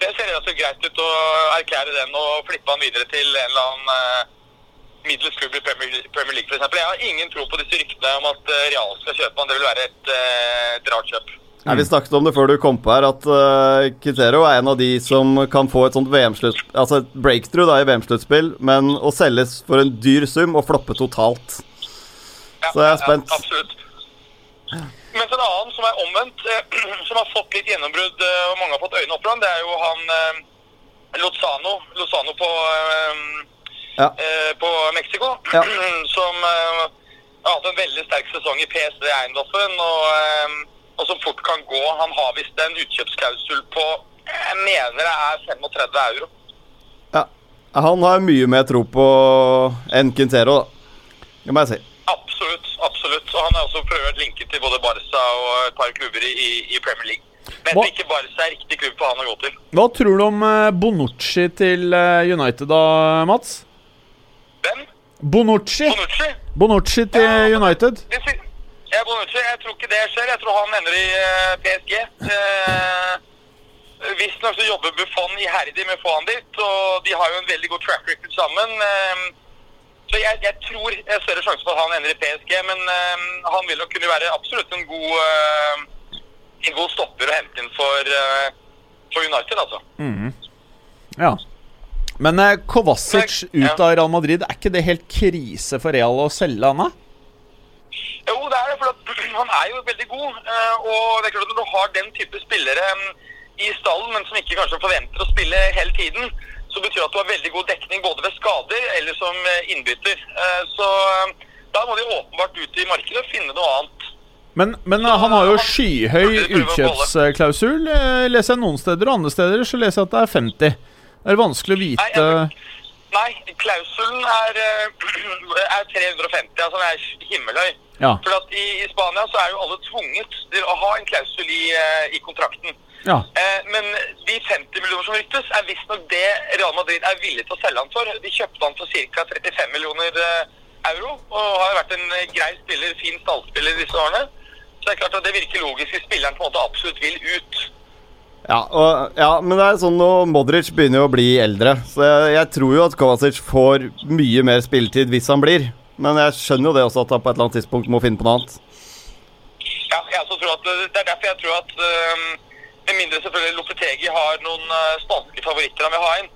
S3: Det ser altså greit ut å erklære den og flippe han videre til en eller annen eh, middels klubb i Premier, League f.eks. Jeg har ingen tro på disse ryktene om at eh, Real skal kjøpe han. Det vil være et, eh, rart kjøp.
S2: Ja, vi snakket om det før du kom på her, at uh, Kitero er en av de som kan få et sånt VM-slutt Altså et breakthrough da i VM-sluttspill, men å selges for en dyr sum og floppe totalt.
S3: Ja,
S2: Så jeg er spent.
S3: Ja, absolutt. Mens en annen som er omvendt, eh, som har fått litt gjennombrudd, eh, og mange har fått øynene opp for ham, det er jo han eh, Lozano, Lozano på, eh,
S2: Ja.
S3: eh, på Mexico.
S2: Ja.
S3: Som eh, har hatt en veldig sterk sesong i PSD Eiendoffen, og, eh, og som fort kan gå. Han har visst en utkjøpsklausul på jeg mener det er 35 euro.
S2: Ja. Han har mye mer tro på enn Quintero, da. Det må jeg si.
S3: Absolutt. absolutt. Og han har også prøvd linket til både Barca og et par klubber i, i Premier League. Men
S1: Hva-
S3: ikke Barca er riktig klubb for han å gå til.
S1: Hva tror du om Bonucci til United da, Mats?
S3: Hvem?
S1: Bonucci!
S3: Bonucci?
S1: Bonucci til United.
S3: Ja, Bonucci. Jeg tror ikke det skjer. Jeg tror han ender i uh, PSG. Uh, Visstnok så jobber Buffon iherdig med å få han dit, og de har jo en veldig god track record sammen. Eh, så jeg, jeg tror jeg har større sjanse for at han ender i PSG, men eh, han vil nok kunne være absolutt en god, eh, en god stopper å hente inn for, eh, for United, altså.
S1: Ja. Men eh, Kovacic ut av Real Madrid, er ikke det helt krise for Real å selge han?
S3: Jo, det er det, for at han er jo veldig god. eh, Og det er klart at når du har den type spillere mm, i stallen, men som ikke kanskje forventer å spille hele tiden, så betyr det at du har veldig god dekning både ved skader eller som eh, innbytter. Eh, Så da må de åpenbart ut i markedet og finne noe annet.
S1: Men, men han har jo skyhøy utkjøpsklausul. Leser jeg noen steder, og andre steder så leser jeg at det er 50. Det er vanskelig å vite
S3: Nei, klausulen er, eh, er 350, altså den er himmelhøy.
S1: Ja.
S3: For at i, i Spania så er jo alle tvunget til å ha en klausul i, eh, i kontrakten.
S1: ja.
S3: Eh, men de 50 millioner som ryktes, er visstnok det Real Madrid er villig til å selge han for. De kjøpte han for ca. 35 millioner eh, euro, og har vært en grei spiller, fin stallspiller disse årene. Så det er klart at det virker logisk hvis spilleren på en måte absolutt vil ut.
S2: Ja, og, ja, men det er sånn nå Modric begynner jo å bli eldre, så jeg, jeg tror jo at Kovacic får mye mer spilletid hvis han blir. Men jeg skjønner jo det også at han på et eller annet tidspunkt må finne på noe annet.
S3: Ja, jeg også tror at Det er derfor jeg tror at øh, med mindre selvfølgelig Lopetegi har noen øh, spanske favoritter han vil ha inn,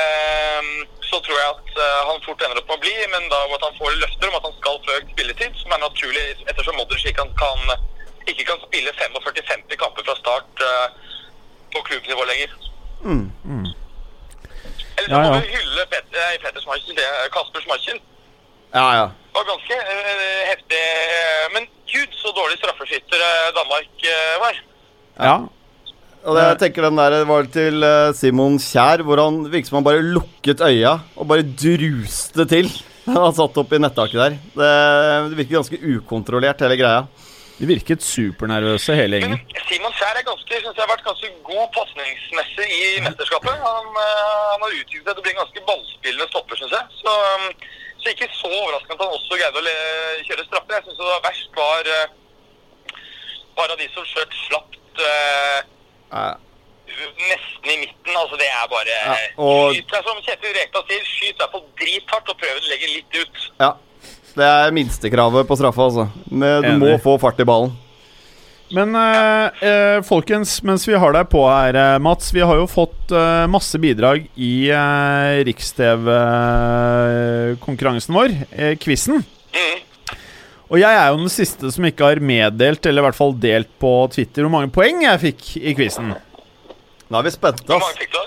S3: øh, så tror jeg at eh, han fort ender opp med å bli, men da at han får løfter om at han skal få økt spilletid, som er naturlig ettersom Modric ikke kan, kan, ikke kan spille 45-50 kamper fra start eh, på klubbnivå lenger. Eller så
S1: Ja, ja.
S3: må vi hylle Pet Petter Schmeichel, er Kasper Schmeichel.
S2: Ja, ja.
S3: Det var ganske uh, heftig. eh, Men gud, så dårlig straffeskytter eh, Danmark uh, var.
S1: ja.
S2: Og det, jeg tenker den der var til Simon Kjær, hvor han virket som han bare lukket øya og bare druste til. Han satt opp i nettaket der. Det, det virker ganske ukontrollert, hele greia.
S1: De virket supernervøse, hele gjengen.
S3: Simon Kjær er ganske, synes jeg har vært ganske god pasningsmessig i mesterskapet. Han, eh, han har utviklet seg til å bli en ganske ballspillende stopper, syns jeg. Så, um, så ikke så overraskende at han også greide å kjøre straffer. Jeg syns det var verst var de som skjøt slapt uh,
S2: Ja.
S3: nesten i midten. Altså, det er bare
S2: Ja, og-
S3: Skyt deg, som Kjetil Rekdal sier, skyt deg på drithardt og prøv å legge litt ut.
S2: ja. Det er minstekravet på straffa, altså. Men du
S1: Enig.
S2: må få fart i ballen.
S1: Men eh, eh, folkens, mens vi har deg på her, eh, Mats Vi har jo fått eh, masse bidrag i eh, Riks-TV-konkurransen vår, eh, quizen.
S3: Mm.
S1: Og jeg er jo den siste som ikke har meddelt, eller i hvert fall delt på Twitter, hvor mange poeng jeg fikk i quizen.
S2: Nå er vi spente,
S3: Hvor
S2: ass.
S3: mange fikk du?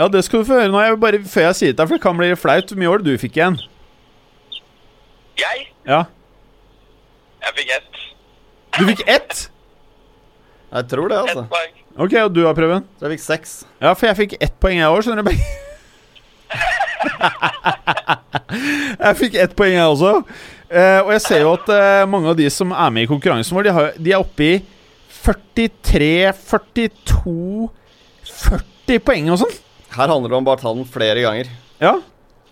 S1: Ja, det skal du få høre nå. Jeg vil bare, før jeg sier det, til deg, for det kan bli flaut. Hvor mye var det du fikk igjen?
S3: Jeg?
S1: Ja.
S3: Jeg fikk ett.
S1: Du fikk ett?
S2: Jeg tror det, altså.
S3: Ett poeng.
S1: Ok, og du har prøven?
S2: Så jeg fikk seks.
S1: Ja, for jeg fikk ett poeng, jeg òg, skjønner du. jeg fikk ett poeng, jeg også. Eh, og jeg ser jo at eh, mange av de som er med i konkurransen vår, de, har, de er oppe i 43, 42 40 poeng og sånn.
S2: Her handler det om bare å ta den flere ganger.
S1: Ja,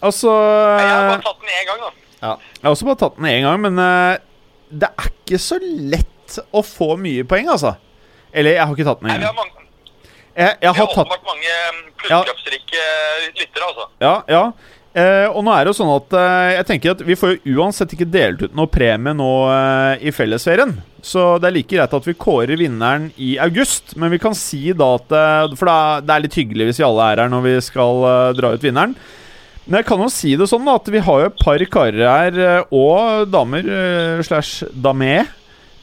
S1: altså
S3: Jeg har
S1: eh,
S3: bare tatt den én gang, da.
S2: Ja.
S1: Jeg har også bare tatt den én gang, men uh, det er ikke så lett å få mye poeng, altså. Eller jeg har ikke tatt den
S3: Nei, gang.
S1: Jeg, jeg har tatt
S3: åpenbart mange mm, kunnskapsrike lyttere, altså.
S1: Ja, ja. Eh, og nå er det jo sånn at eh, jeg tenker at vi får jo uansett ikke delt ut noe premie nå eh, i fellesferien. Så det er like greit at vi kårer vinneren i august. Men vi kan si da at eh, For det er litt hyggelig hvis vi alle er her når vi skal eh, dra ut vinneren. Men jeg kan jo si det sånn da at vi har jo et par karer her, eh, og damer eh, slash dame,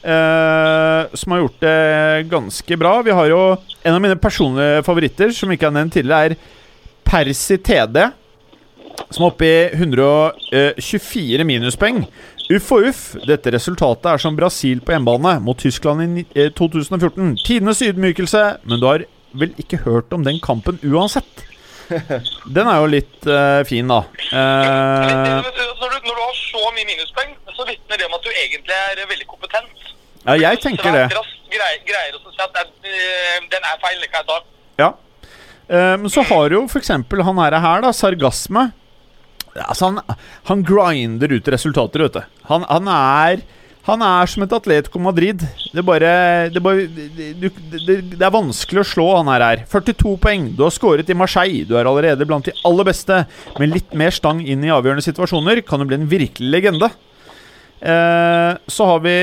S1: eh, som har gjort det ganske bra. Vi har jo en av mine personlige favoritter, som ikke er nevnt tidligere, er Persi TD. Som er oppe i 124 minuspoeng. Uff og uff, dette resultatet er som Brasil på hjemmebane mot Tyskland i eh, 2014. Tidenes ydmykelse, men du har vel ikke hørt om den kampen uansett? Den er jo litt uh, fin, da. Eh,
S3: når, du, når du har så mye minuspoeng, så vitner det om at du egentlig er veldig kompetent.
S1: ja, jeg tenker det.
S3: Greier, greier å si at den er feil, kan jeg ta.
S1: Ja. Men men så har jo f.eks. han her, her da, Sargasme. Altså, han, han grinder ut resultater, vet du. Han, han er han er som et Atletico Madrid. Det bare, det, bare det, det, er vanskelig å slå han her. her 42 poeng. Du har skåret i Marseille. Du er allerede blant de aller beste. Med litt mer stang inn i avgjørende situasjoner kan du bli en virkelig legende. Eh, så har vi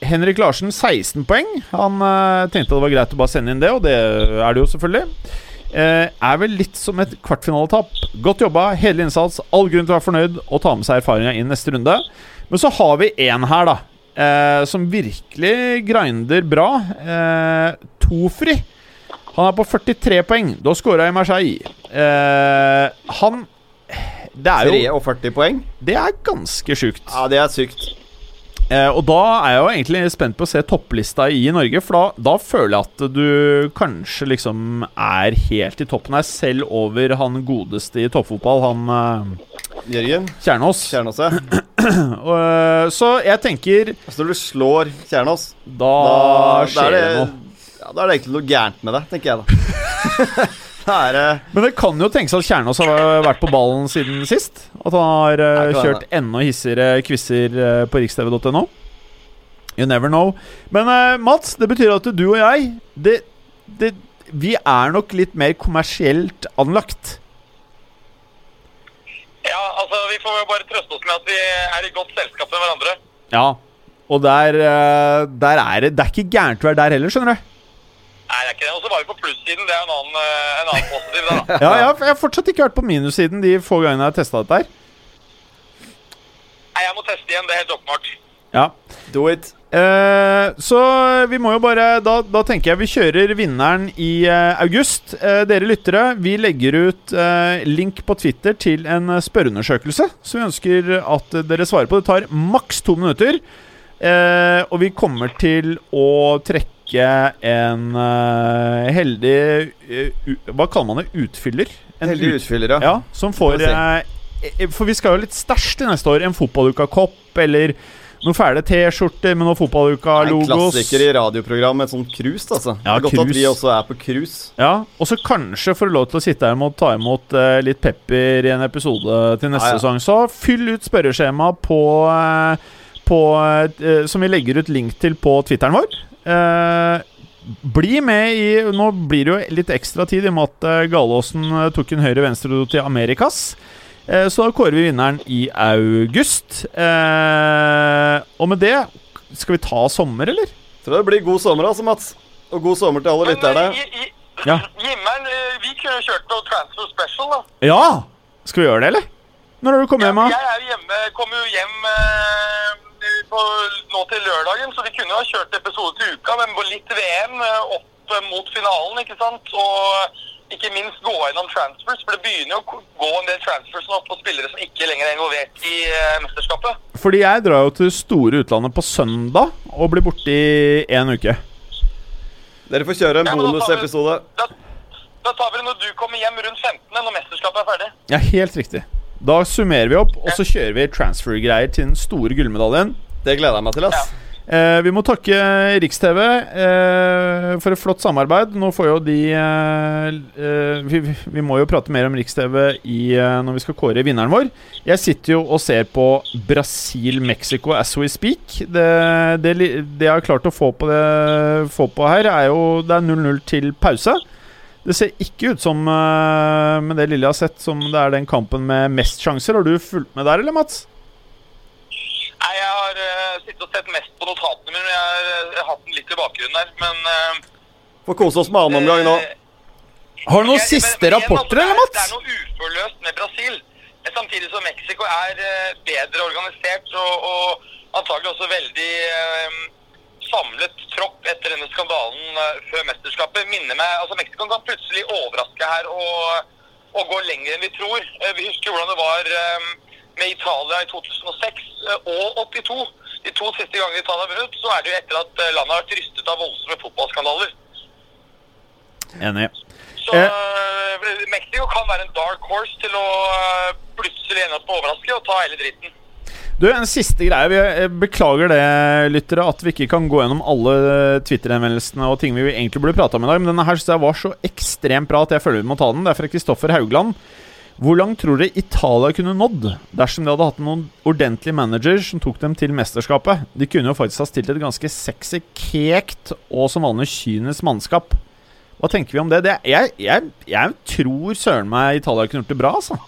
S1: Henrik Larsen, 16 poeng. Han eh, tenkte det var greit å bare sende inn det, og det er det jo selvfølgelig. Eh, er vel litt som et kvartfinaletap. Godt jobba, hele innsats, all grunn til å være fornøyd og ta med seg erfaringa inn neste runde. Men så har vi en her, da, eh, som virkelig grinder bra. Eh, Tofri. Han er på 43 poeng. Da scora i Marseille. Eh, han Det er jo
S2: 43 poeng?
S1: Det er ganske sjukt.
S2: Ja, det er sykt.
S1: Eh, og da er jeg jo egentlig spent på å se topplista i Norge, for da, da føler jeg at du kanskje liksom er helt i toppen her, selv over han godeste i toppfotball, han eh,
S2: Jørgen
S1: Kjernås.
S2: Kjernåset.
S1: Og, eh, så jeg tenker
S2: Altså når du slår Kjernås,
S1: Da,
S2: da,
S1: skjer
S2: er
S1: det,
S2: det,
S1: noe.
S2: ja, da er det egentlig noe gærent med deg, tenker jeg da. er det
S1: Men det kan jo tenkes at Kjernås har vært på ballen siden sist. At han har
S2: uh,
S1: kjørt enda hissigere quizer uh, på rikstv.no. You never know. Men eh, Mats, det betyr at du og jeg det, det, Vi er nok litt mer kommersielt anlagt.
S3: Ja, altså, vi får jo bare trøste oss med at vi er i godt selskap med hverandre.
S1: Ja. Og der, eh, der er det Det er ikke gærent å være der heller, skjønner du.
S3: Nei, det er ikke det. Og så var vi på plussiden. Det er en annen, eh, en annen positiv, det, da.
S1: Ja, jeg har, jeg har fortsatt ikke vært på minussiden de få gangene jeg har testa dette her.
S3: Nei, jeg må teste igjen. Det er helt åpenbart.
S1: Ja.
S2: Do it.
S1: Eh, så vi må jo bare da, da tenker jeg vi kjører vinneren i uh, august. Uh, dere lyttere, vi legger ut link på Twitter til en spørreundersøkelse. Så vi ønsker at dere svarer på. Det tar maks to minutter. Og vi kommer til å trekke en heldig Hva kaller man det? Utfyller? En
S2: Heldig utfyller, ja.
S1: ja, som får
S2: Får
S1: eh, For vi skal jo litt stæsj til neste år. En fotballuka-kopp eller noen fæle T-skjorter med noen
S2: En
S1: fotballuka-logos.
S2: klassiker i radioprogram et sånt cruise, altså.
S1: Ja,
S2: det er godt at vi også er på cruise.
S1: Ja, Og så kanskje får du lov til å sitte her og ta imot eh, litt pepper i en episode til neste
S2: Ja, ja.
S1: sesong. Så fyll ut spørreskjema på, eh, på eh, Som vi legger ut link til på Twitteren vår. Eh, bli med i Nå blir det jo litt ekstra tid i og med at eh, Galåsen eh, tok en høyre-venstre til Amerikas. Eh, Så da kårer vi vinneren i august. Eh, og med det Skal vi ta sommer, eller?
S2: Tror det blir god sommer, altså, Mats. Og god sommer til alle lytterne.
S3: eh,
S1: Ja.
S3: Jimmeren, eh, vi kunne kjørt noe transfer special, da.
S1: Ja! Skal vi gjøre det, eller? Når har du kommet hjem? da?
S3: Jeg er jo hjemme, kommer jo hjem eh, på, nå til lørdagen, så vi kunne jo ha kjørt episode til uka, men på litt VM opp mot finalen, ikke sant? Og ikke minst gå gjennom transfers, for det begynner jo å gå en del transfers nå på spillere som ikke lenger er involvert i eh, mesterskapet.
S1: Fordi jeg drar jo til store utlandet på søndag og blir borte i en uke.
S2: Dere får kjøre en
S3: Ja,
S2: bonusepisode.
S3: Da, da tar vi det når du kommer hjem rundt 15. når mesterskapet er ferdig.
S1: Ja, helt riktig. Da summerer vi opp, og så kjører vi transfer-greier til den store gullmedaljen.
S2: Det gleder jeg meg til, ass.
S1: Eh, vi må takke Riks-TV eh, for et flott samarbeid. Nå får jo de eh, eh, vi, vi må jo prate mer om Riks-TV eh, når vi skal kåre vinneren vår. Jeg sitter jo og ser på Brasil-Mexico as we speak. Det, det, det jeg har klart å få på, det, få på her, er jo Det er 0-0 til pause. Det ser ikke ut som, eh, med det lille jeg har sett, som det er den kampen med mest sjanser. Har du fulgt med der, eller, Mats?
S3: Nei, jeg har uh, sittet og sett mest på notatene mine. men Jeg har, jeg har hatt den litt i bakgrunnen der, men uh,
S2: Får kose oss med annen omgang nå.
S3: eh,
S1: Har du noen
S3: jeg-
S1: siste
S3: men- men
S1: rapporter, eller,
S3: er- Det er noe uforløst med Brasil. Samtidig som Mexico er uh, bedre organisert og, og antagelig også veldig eh, samlet tropp etter denne skandalen eh, før mesterskapet. Minner meg, altså Mexico kan plutselig overraske her og, og gå lenger enn vi tror. Eh, Vi husker hvordan det var eh, med Italia i 2006 eh, og 82. De to siste gangene Italia har vunnet, så er det jo etter at eh, landet har vært rystet av voldsomme fotballskandaler.
S1: Enig.
S3: Så
S1: Eh.
S3: eh, Mexico kan være en dark horse til å eh, plutselig ende opp med å overraske og ta hele dritten.
S1: Du, En siste greie. Vi beklager det, lyttere, at vi ikke kan gå gjennom alle Twitter-henvendelsene og ting vi egentlig burde prata om i dag. Men denne her synes jeg var så ekstremt bra at jeg føler vi må ta den. Det er fra Kristoffer Haugland. Hvor langt tror dere Italia kunne nådd dersom de hadde hatt noen ordentlige managers som tok dem til mesterskapet? De kunne jo faktisk ha stilt et ganske sexy, kekt og som vanlig kynisk mannskap. Hva tenker vi om det? det jeg, jeg, jeg tror søren meg Italia kunne gjort det bra, altså.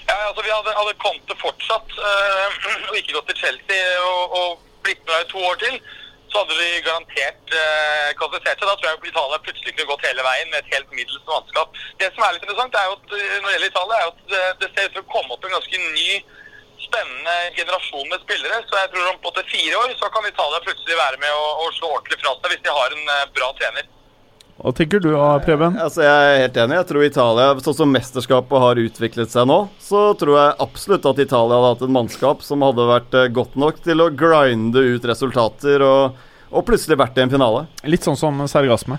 S3: Ja, altså Vi hadde, hadde Conte fortsatt øh, og ikke gått til Chelsea og, og blitt med i to år til, så hadde vi garantert eh, kvalifisert seg. Da tror jeg Italia plutselig kunne gått hele veien med et helt middels mannskap. Det som er litt interessant er at eh, når det gjelder Italia, er at det, det ser ut til å komme opp en ganske ny, spennende generasjon med spillere. Så jeg tror om på fire år så kan Italia plutselig være med og, å slå ordentlig fra seg hvis de har en eh, bra trener.
S1: Hva tenker du, Preben?
S2: Altså, jeg er helt enig. Jeg tror Italia, sånn som mesterskapet har utviklet seg nå, så tror jeg absolutt at Italia hadde hatt et mannskap som hadde vært eh, godt nok til å grinde ut resultater og, og plutselig vært i en finale.
S1: Litt sånn som Sergasme.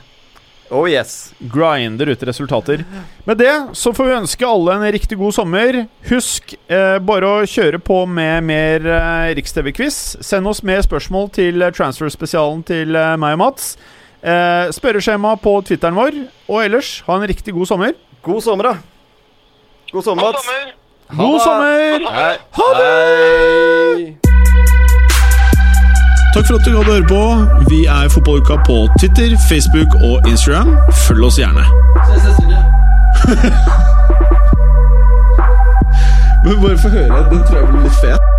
S2: Oh yes.
S1: Grinder ut resultater. Med det så får vi ønske alle en riktig god sommer. Husk eh, bare å kjøre på med mer eh, Riks-TV-quiz. Send oss mer spørsmål til eh, transfer-spesialen til eh, meg og Mats. Eh, spørreskjema på Twitteren vår. Og ellers, ha en riktig god sommer.
S2: God sommer, da. God sommer,
S3: God
S2: Mats.
S3: sommer!
S1: God
S2: det.
S1: sommer! Ha det!
S4: Takk for at du hadde høre på. Vi er Fotballuka på Twitter, Facebook og Instagram. Følg oss gjerne. Men bare få høre. Den tror jeg blir litt fet.